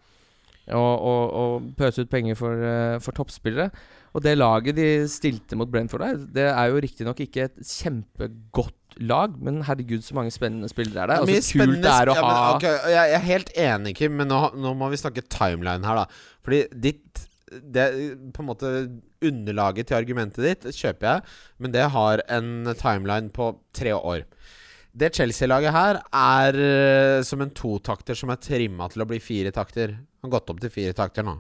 Og, og, og pøse ut penger for, eh, for toppspillere. Og det laget de stilte mot Brentford der, det er jo riktignok ikke et kjempegodt lag, men herregud, så mange spennende spillere er der. Og altså, så kult det er å ja, men, ha ok, jeg, jeg er helt enig, Kim, men nå, nå må vi snakke timeline her, da. Fordi ditt det, På en måte Underlaget til argumentet ditt kjøper jeg, men det har en timeline på tre år. Det Chelsea-laget her er eh, som en totakter som er trimma til å bli fire takter. Han har gått opp til fire takter nå.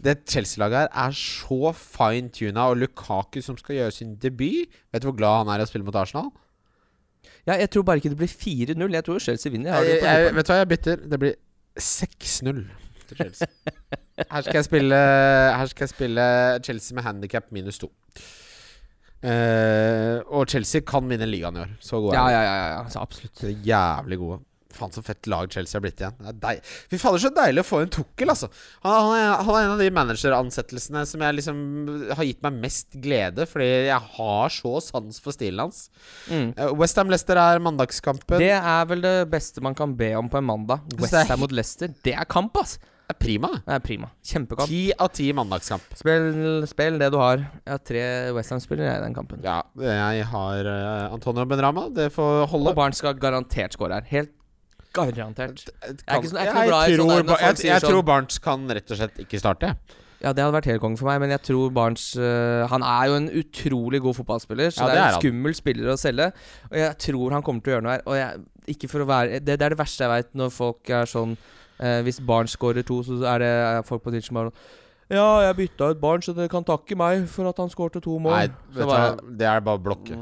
Det Chelsea-laget her er så fine-tuna, og Lukaku som skal gjøre sin debut Vet du hvor glad han er i å spille mot Arsenal? Ja, jeg tror bare ikke det blir 4-0. Jeg tror Chelsea vinner. Jeg Jeg, jeg, vet du hva, jeg bytter. Det blir 6-0 til Chelsea. Her skal jeg spille Her skal jeg spille Chelsea med handikap minus to. Uh, og Chelsea kan vinne ligaen i år. Så gode ja, er de. ja, ja, ja, så absolutt. De er Jævlig gode. Faen, så fett lag Chelsea har blitt igjen. Fy fader, så deilig å få en Tukkel, altså. Han, han, er, han er en av de manageransettelsene som jeg liksom har gitt meg mest glede, fordi jeg har så sans for stilen hans. Mm. Uh, Westham Leicester er mandagskampen. Det er vel det beste man kan be om på en mandag. Westham mot Leicester. Det er kamp, ass! Det er prima. Det er prima. Kjempekamp. Ti av ti mandagskamp. Spill, spill det du har. Jeg har tre Westham-spillere i den kampen. Ja, jeg har eh, Antonio Benrama. Det får holde. Og Barn skal garantert score her. Helt garantert. Er ikke jeg er ikke noe glad i tror, sånn der når folk sier jeg sånn. tror Barents kan rett og slett ikke starte. Ja, det hadde vært helt konge for meg, men jeg tror Barents øh, Han er jo en utrolig god fotballspiller, så Ja, det det er er en han. skummel spiller å selge. Og jeg tror han kommer til å gjøre noe her. Og jeg, ikke for å være Det, det er det verste jeg veit, når folk er sånn eh, Hvis Barents scorer to, så er det folk på Twitch som bare Ja, jeg bytta ut barn, så dere kan takke meg for at han skårte to mål. Nei, vet du bare- hva, det er bare å blokke.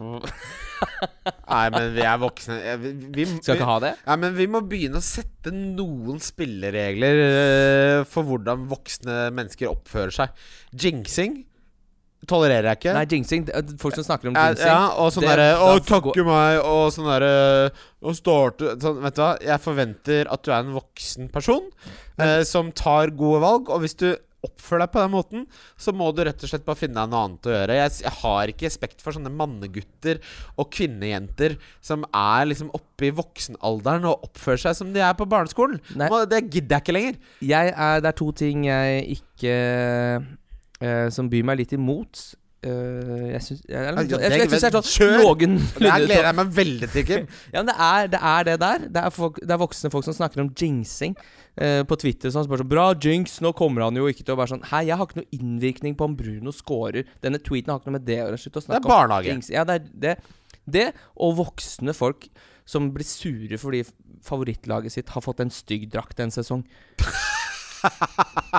Nei, men vi er voksne. Vi, vi, Skal ikke ha det? Nei, men vi må begynne å sette noen spilleregler uh, for hvordan voksne mennesker oppfører seg. Jinxing tolererer jeg ikke. Nei, jinxing. Folk som snakker om jinxing. ja, og sånn derre Å, takke meg, og sånn derre Å starte sånn, Vet du hva, jeg forventer at du er en voksen person eh, som tar gode valg, og hvis du oppfører deg på den måten, så må du rett og slett bare finne deg noe annet å gjøre. Jeg, jeg har ikke respekt for sånne mannegutter og kvinnejenter som er liksom oppe i voksenalderen og oppfører seg som de er på barneskolen. Nei. Det gidder jeg ikke lenger. Jeg er, det er to ting jeg ikke eh, Som byr meg litt imot. Eh, jeg syns jeg, jeg, jeg, jeg, det- jeg er sånn noenlunde Det her gleder jeg meg veldig til, Kim. Ja, men det er, det er det der. Det er, folk, det er voksne folk som snakker om jinxing uh, på Twitter. Som spør sånn 'Bra jinx, nå kommer han jo ikke til å være sånn Hei, jeg har ikke noe innvirkning på om Bruno scorer. Denne tweeten har ikke noe med det å gjøre. Slutt å Det er snakke om barnehage. jinx. Ja, det er det. Det og voksne folk som blir sure fordi favorittlaget sitt har fått en stygg drakt en sesong.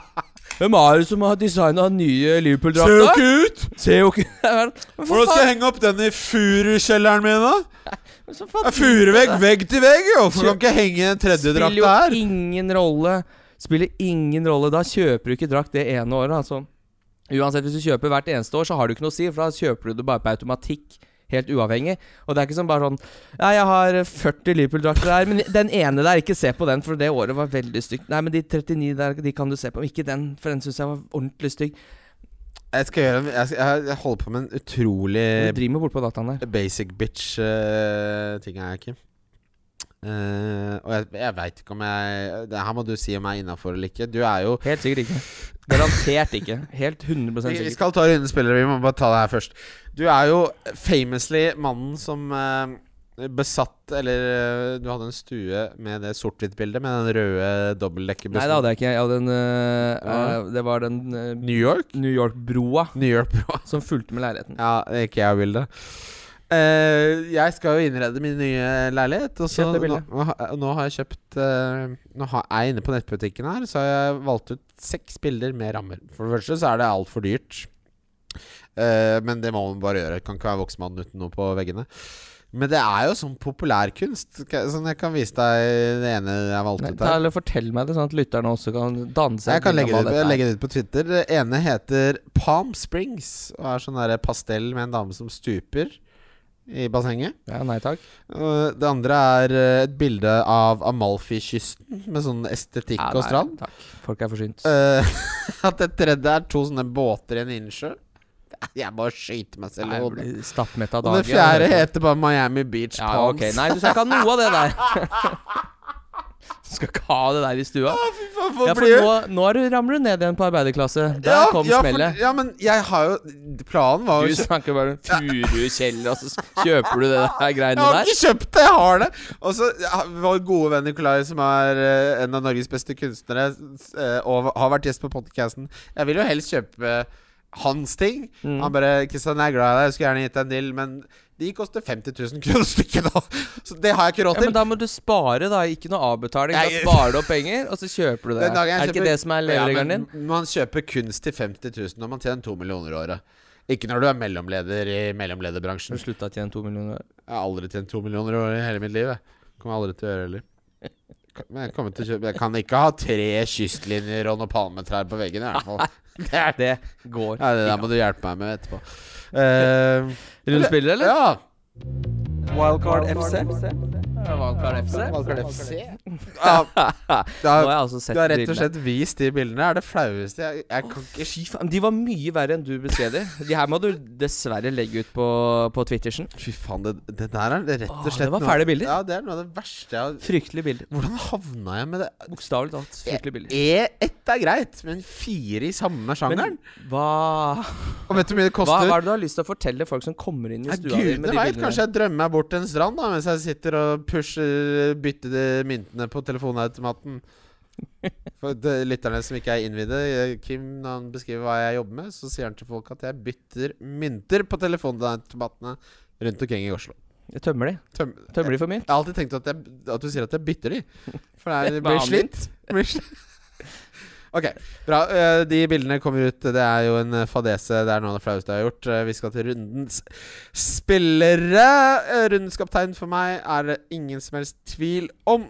Hvem er det som har designa den nye Liverpool-drakta? ut! Ser jo ikke Men for Hvordan skal jeg henge opp den i furukjelleren min, da? så faen- Det er Furuvegg vegg til vegg, jo! Hvorfor kan ikke jeg henge en tredje Spiller jo ingen rolle. Spiller ingen rolle. Da kjøper du ikke drakt det ene året, altså. Uansett, hvis du kjøper hvert eneste år, så har du ikke noe å si, for da kjøper du det bare på automatikk. Helt uavhengig. Og det er ikke sånn bare sånn Ja, jeg har 40 Liverpool-drakter her, men den ene der, ikke se på den, for det året var veldig stygt. Nei, men de 39 der, de kan du se på. Ikke den, for den syns jeg var ordentlig stygg. Jeg skal gjøre jeg, skal- jeg holder på med en utrolig Du driver med bortpå dataen der. basic bitch-ting her, Kim. Eh, og jeg, jeg veit ikke om jeg Det her må du si om jeg er innafor eller ikke. Du er jo Helt sikkert ikke. Garantert ikke. Helt 100 sikkert. vi skal ta rundens spillere, vi må bare ta det her først. Du er jo famously mannen som uh, besatt Eller eh, du hadde en stue med det sort-hvitt-bildet med den røde Nei, det hadde jeg ikke. Jeg hadde en øh, Ja. Det var den øh, New York? New York-broa New York-broa som fulgte med leiligheten. Ja, ikke jeg bildet. Eh, jeg skal jo innrede min nye leilighet. Og så nå, nå, har- jeg kjøpt uh, Nå har jeg inne på nettbutikken her Så har jeg valgt ut seks bilder med rammer. For det første så er det altfor dyrt. Uh, men det må man bare gjøre. Kan ikke være voksenmann uten noe på veggene. Men det er jo sånn populærkunst. Sånn jeg kan vise deg det ene jeg valgte ut her. eller Fortell meg det, sånn at lytterne også kan danse. Jeg kan legge det, ut, legge det ut på Twitter. Det ene heter Palm Springs og er sånn der pastell med en dame som stuper. I bassenget. Ja, nei takk. Det andre er eh, et bilde av Amalfi-kysten med sånn estetikk Ja, og nei, strand. Takk. Folk er forsynt. Eh, at det tredje er to sånne båter i en innsjø. Jeg bare skyter meg selv i hodet. Og det fjerde heter bare Miami Beach Ja, Palms. Okay. Nei, du skal ikke ha noe av det der. Du skal ikke ha det der i stua. Ja, fy faen, Ja, for for nå, nå er du, ramler du ned igjen på arbeiderklasse. Der ja, kom ja, for- smellet. Ja, men jeg har jo Planen var jo Du snakker bare om Furukjell, og så kjøper du det der greiene der. Jeg har der. ikke kjøpt det, jeg har det! Og så Vår gode venn Nikolai, som er eh, en av Norges beste kunstnere, eh, og har vært gjest på podcasten Jeg vil jo helst kjøpe hans ting. Mm. Han bare 'Kristian, jeg er glad i deg, jeg skulle gjerne gitt deg en deal', men de koster 50 000 kroner stykket, da. Så det har jeg ikke råd Ja, men Da må du spare, da. Ikke noe avbetaling. Da sparer du opp penger, og så kjøper du det. Er det ikke det som er leveregelen din? Ja, men Man kjøper kunst til 50 000 når man tjener to millioner i året. Ikke når du er mellomleder i Har mellomlederbransjen. du slutta å tjene to millioner? Jeg har aldri tjent to millioner i året i hele mitt liv. Jeg kommer aldri til å gjøre det heller. Men jeg, kjøpe, jeg kan ikke ha tre kystlinjer og noen palmetrær på veggen. I hvert fall. Det er Det går. ja, det der må du hjelpe meg med etterpå. Uh, Rullespiller, eller? Ja. Wildcard FC. Wildcard FC. Wildcard FC. Ja, Nå har altså sett du har rett og slett vist de bildene. Er det flaueste jeg, jeg kan ikke Fy faen, De var mye verre enn du beskrev de. De her må du dessverre legge ut på, på Twittersen. Fy faen, det, det der er rett og slett det var fæle bilder. Ja, det er noe av det verste jeg har Fryktelige bilder. Hvordan havna jeg med det? Bokstavelig talt fryktelige bilder. E1 er greit, men fire i samme sjangeren? Men hva, Og vet du hvor mye det koster? hva er det du har lyst til å fortelle folk som kommer inn i stua di med de vet, bildene? Kanskje jeg drømmer meg bort til en strand da mens jeg sitter og pusher bytter de myntene på telefonautomaten. For lytterne som ikke er innvidde, eh, Kim når han beskriver hva jeg jobber med, så sier han til folk at jeg bytter mynter på telefonautomatene rundt omkring i Oslo. Jeg tømmer de. Tøm Tømmer de for mynt? jeg har alltid tenkt at, jeg, at du sier at jeg bytter de. For det, er, det blir slitt. Det blir slitt. Ok, bra. Eh, De bildene kommer ut. Det er jo en eh, fadese. Det er noe av det flaueste jeg har gjort. Eh, Vi skal til rundens spillere. Rundens kaptein for meg er det ingen som helst tvil om.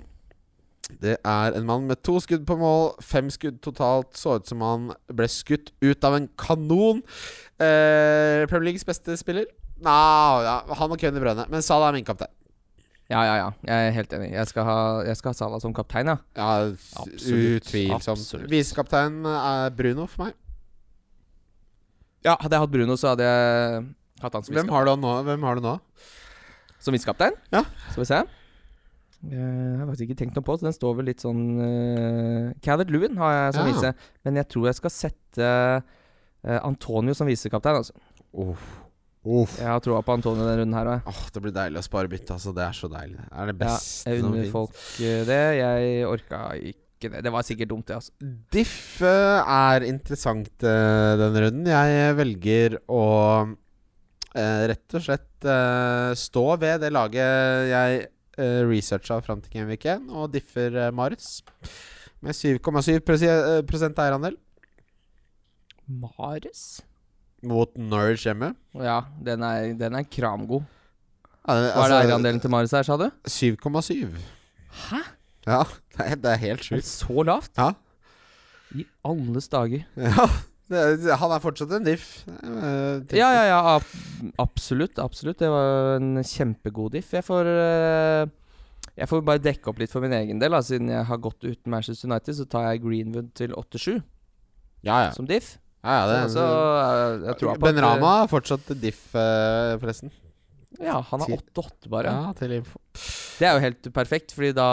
Det er en mann med to skudd på mål, fem skudd totalt. Så ut som han ble skutt ut av en kanon. Eh, Premier Leagues beste spiller? Nei, ja, han og Kevin De Brønne. Men Salah er min kaptein. Ja, ja, ja. Jeg er helt enig. Jeg skal ha, jeg skal ha Salah som kaptein, ja. Ja, Absolutt. utvilsomt. Absolutt. Visekaptein er Bruno for meg. Ja, Hadde jeg hatt Bruno, så hadde jeg hatt han som Hvem har du nå? Hvem har du nå? Som visekaptein? Ja. Skal vi se. Eh, Jeg har faktisk ikke tenkt noe på, så den står vel litt sånn uh, Calvert Lewin har jeg som Ja. vise. Men jeg tror jeg skal sette uh, Antonio som visekaptein. Altså. Uff. Uff. Jeg har troa på Antonio denne runden her òg. Oh, det blir deilig å spare bytte. Altså. Det er så deilig. Det er det Ja, jeg unner folk eh, det. Jeg orka ikke det. Det var sikkert dumt, det. altså Diff er interessant eh, denne runden. Jeg velger å uh, rett og slett uh, stå ved det laget jeg uh, researcha fram til Game Weekend, og differ uh, Marius med 7,7 prosi- eh, prosent eierandel Mares? Mot Norwich hjemme. Ja, den er, den er kramgod. Ja, det- Hva er altså, eierandelen til Marius her, sa du? 7,7. Hæ? Ja, det er, det er helt sjukt. så lavt? Ja. I alles dager. ja det, han er fortsatt en diff. Eh, Ja, ja, ja. Ab absolutt. Absolutt. Det var en kjempegod diff. Jeg får uh, Jeg får bare dekke opp litt for min egen del. Da. Siden jeg har gått uten Manchester United, så tar jeg Greenwood til 8-7 Ja, ja. som diff. Ja, ja det, så eh, jeg tror ben Rama er fortsatt diff, eh, forresten. eh, Ja, han er 8-8 bare. Ja, til info. Det er jo helt perfekt, Fordi da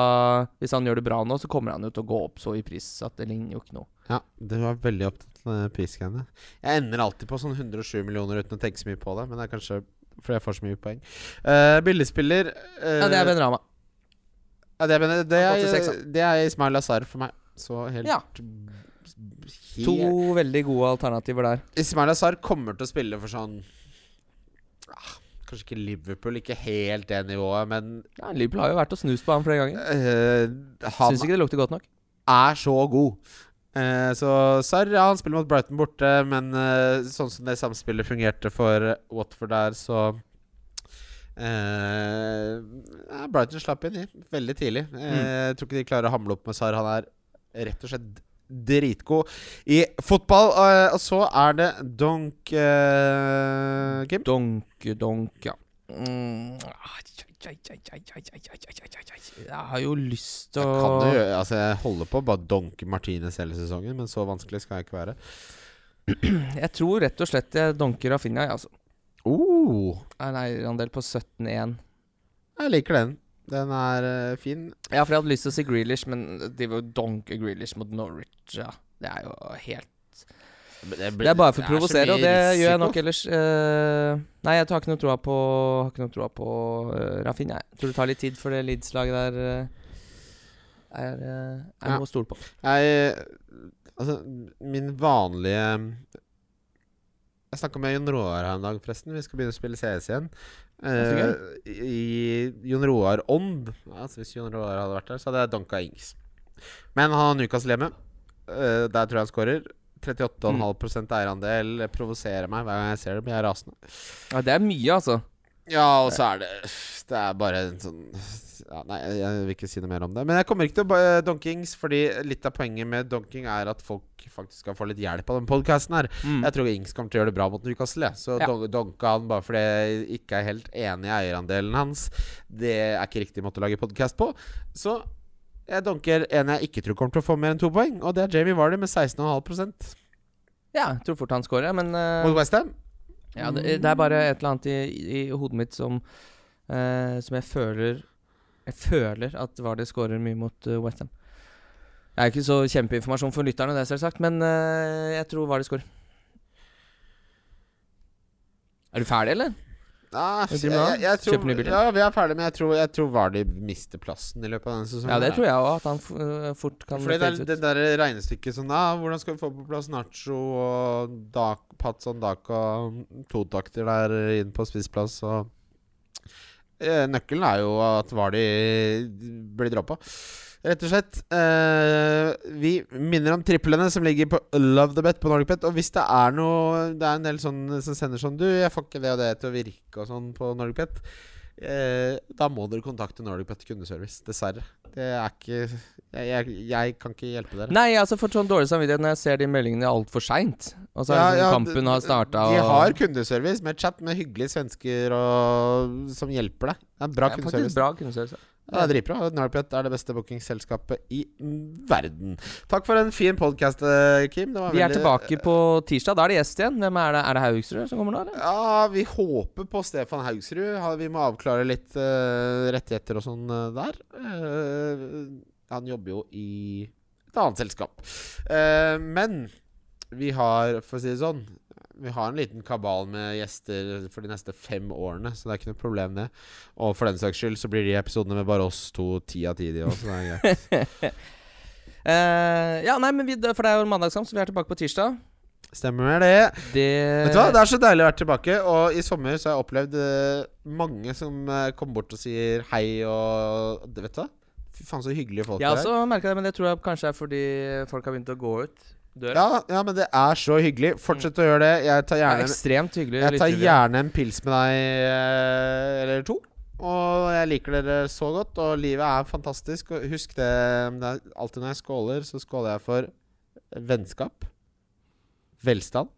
hvis han gjør det bra nå, så kommer han jo til å gå opp så i pris at det ligner jo ikke noe. Ja, du var veldig opptatt av prisgreiene. Jeg ender alltid på sånn 107 millioner uten å tenke så mye på det. Men det er kanskje fordi jeg får så mye poeng. Uh, billigspiller uh, Ja, det er Ben Rama. ja, det, er, ben- det, er, det, er, det er Ismail Azar for meg. Så helt Ja. Helt- To veldig gode alternativer der. Ismail Azar kommer til å spille for sånn ah, Kanskje ikke Liverpool, ikke helt det nivået, men Ja, Liverpool har jo vært og snust på ham flere ganger. Uh, han Syns ikke det lukter godt nok. er så god. Eh, så Sarr ja, han spiller mot Brighton borte, men uh, sånn som det samspillet fungerte for Watford der, så Uh, Brighton slapp inn i veldig tidlig. Eh, Jeg tror ikke de klarer å hamle opp med Sar. Han er rett og slett dritgod. I fotball uh, så er det donk uh, Kim? Donk, donk, ja. Jeg har jo lyst til å Kan du gjøre altså jeg holder på å bare donke Martinez hele sesongen, men så vanskelig skal jeg ikke være. Jeg tror rett og slett jeg donker Rafinha, jeg, altså. Oh. En eierandel på 17-1. Jeg liker den. Den er uh, fin. Ja, for jeg hadde lyst til å si Grealish, men de var jo donke Grealish mot Norwich, ja. Det er jo helt Det er bare for å provosere, og det gjør jeg nok ellers. Uh, nei, jeg har ikke noe troa på Har ikke noe troa på uh, Rafinha. Jeg tror det tar litt tid for det Leeds-laget der Uh, er, uh, er Ja. noe å stole på. Jeg Altså, min vanlige Jeg snakka med Jon Roar her en dag, forresten. Vi skal begynne å spille CS igjen. Eh, I Jon Roar-ånd altså Hvis Jon Roar hadde vært der, så hadde jeg danka Ings. Men han har Nukas Lemme. Uh, der tror jeg han skårer. 38,5 eierandel provoserer meg hver gang jeg ser det. Blir jeg rasende. Ja, det er mye, altså. Ja, og så er det Det er bare en sånn ja, Nei, jeg vil ikke si noe mer om det. Men jeg kommer ikke til å ba- donkings, fordi litt av poenget med donking er at folk faktisk skal få litt hjelp av den podkasten her. Mm. Jeg tror Ings kommer til å gjøre det bra mot Newcastle. Så Ja. donka han bare fordi jeg ikke er helt enig i eierandelen hans. Det er ikke riktig måte å lage podkast på. Så jeg donker en jeg ikke tror kommer til å få mer enn to poeng, og det er Jamie Vardy med 16,5% Ja, jeg tror fort han scorer, men uh, mot Westham. ja, det, det er bare et eller annet i, i hodet mitt som uh, Som jeg føler Jeg føler at Vardy skårer mye mot uh, Westham. Det er ikke så kjempeinformasjon for lytterne, det selvsagt, men uh, jeg tror Vardy skårer. Er du ferdig, eller? Nei, jeg, du med jeg, jeg tror, ja, vi er ferdige, men jeg tror, jeg tror Vardy mister plassen i løpet av denne sesongen. Ja, det tror jeg òg, at han øh, fort kan Fordi det, er- det der regnestykket sånn da, Hvordan skal vi få på plass Nacho og Dak, Patson Daka totakter der inn på spissplass og eh, Nøkkelen er jo at Vardi blir droppa. Rett og slett. Eh, vi minner om triplene som ligger på Love the Bet på NordicBet. Og hvis det er noe Det er en del sånn som sender sånn Du, jeg får ikke det og det til å virke og sånn på NordicBet. Eh, da må dere kontakte NordicBet kundeservice. Dessverre. Det er ikke jeg, jeg, jeg kan ikke hjelpe dere. Nei, altså fått sånn dårlig samvittighet når jeg ser de meldingene altfor seint. Og så er Ja, det ja, sånn kampen har starta De har kundeservice med chat med hyggelige svensker og, som hjelper deg. Det er bra ja, kundeservice. Faktisk bra kundeservice. Ja, det er dritbra. Narpet er det beste bookingselskapet i verden. Takk for en fin podkast, Kim. Det var Vi er tilbake på tirsdag. Da er det gjest igjen. Hvem er det? Er det Haugsrud som kommer nå, eller? Ja, vi håper på Stefan Haugsrud. Vi må avklare litt uh, rettigheter og sånn eh, der. Uh, han jobber jo i et annet selskap. Uh, men vi har, for å si det sånn Vi har en liten kabal med gjester for de neste fem årene, så det er ikke noe problem, det. Og for den saks skyld så blir de episodene med bare oss to ti av ti, de òg, så det er greit. uh, ja, nei, men vi, For det er jo mandagskamp, så vi er tilbake på tirsdag. Stemmer det. Det Vet du hva, Det er så deilig å være tilbake. Og i sommer så har jeg opplevd eh, mange som eh, kommer bort og sier hei og det- Vet du hva? Fy faen, så hyggelige folk Jeg det er. også merka det, men det tror jeg kanskje er fordi folk har begynt å gå ut døra. Ja, ja, men det er så hyggelig. Fortsett å gjøre det. Jeg tar er gjerne, ekstremt hyggelig. jeg tar gjerne en pils med deg eh, eller to. Og jeg liker dere så godt, og livet er fantastisk. Og husk det, det alltid når jeg skåler, så skåler jeg for vennskap, velstand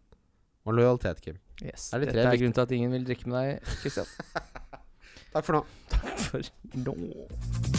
og lojalitet, Kim. Yes. Er det Dette er grunnen til at ingen vil drikke med deg, Kristian. Takk for nå. Takk For nå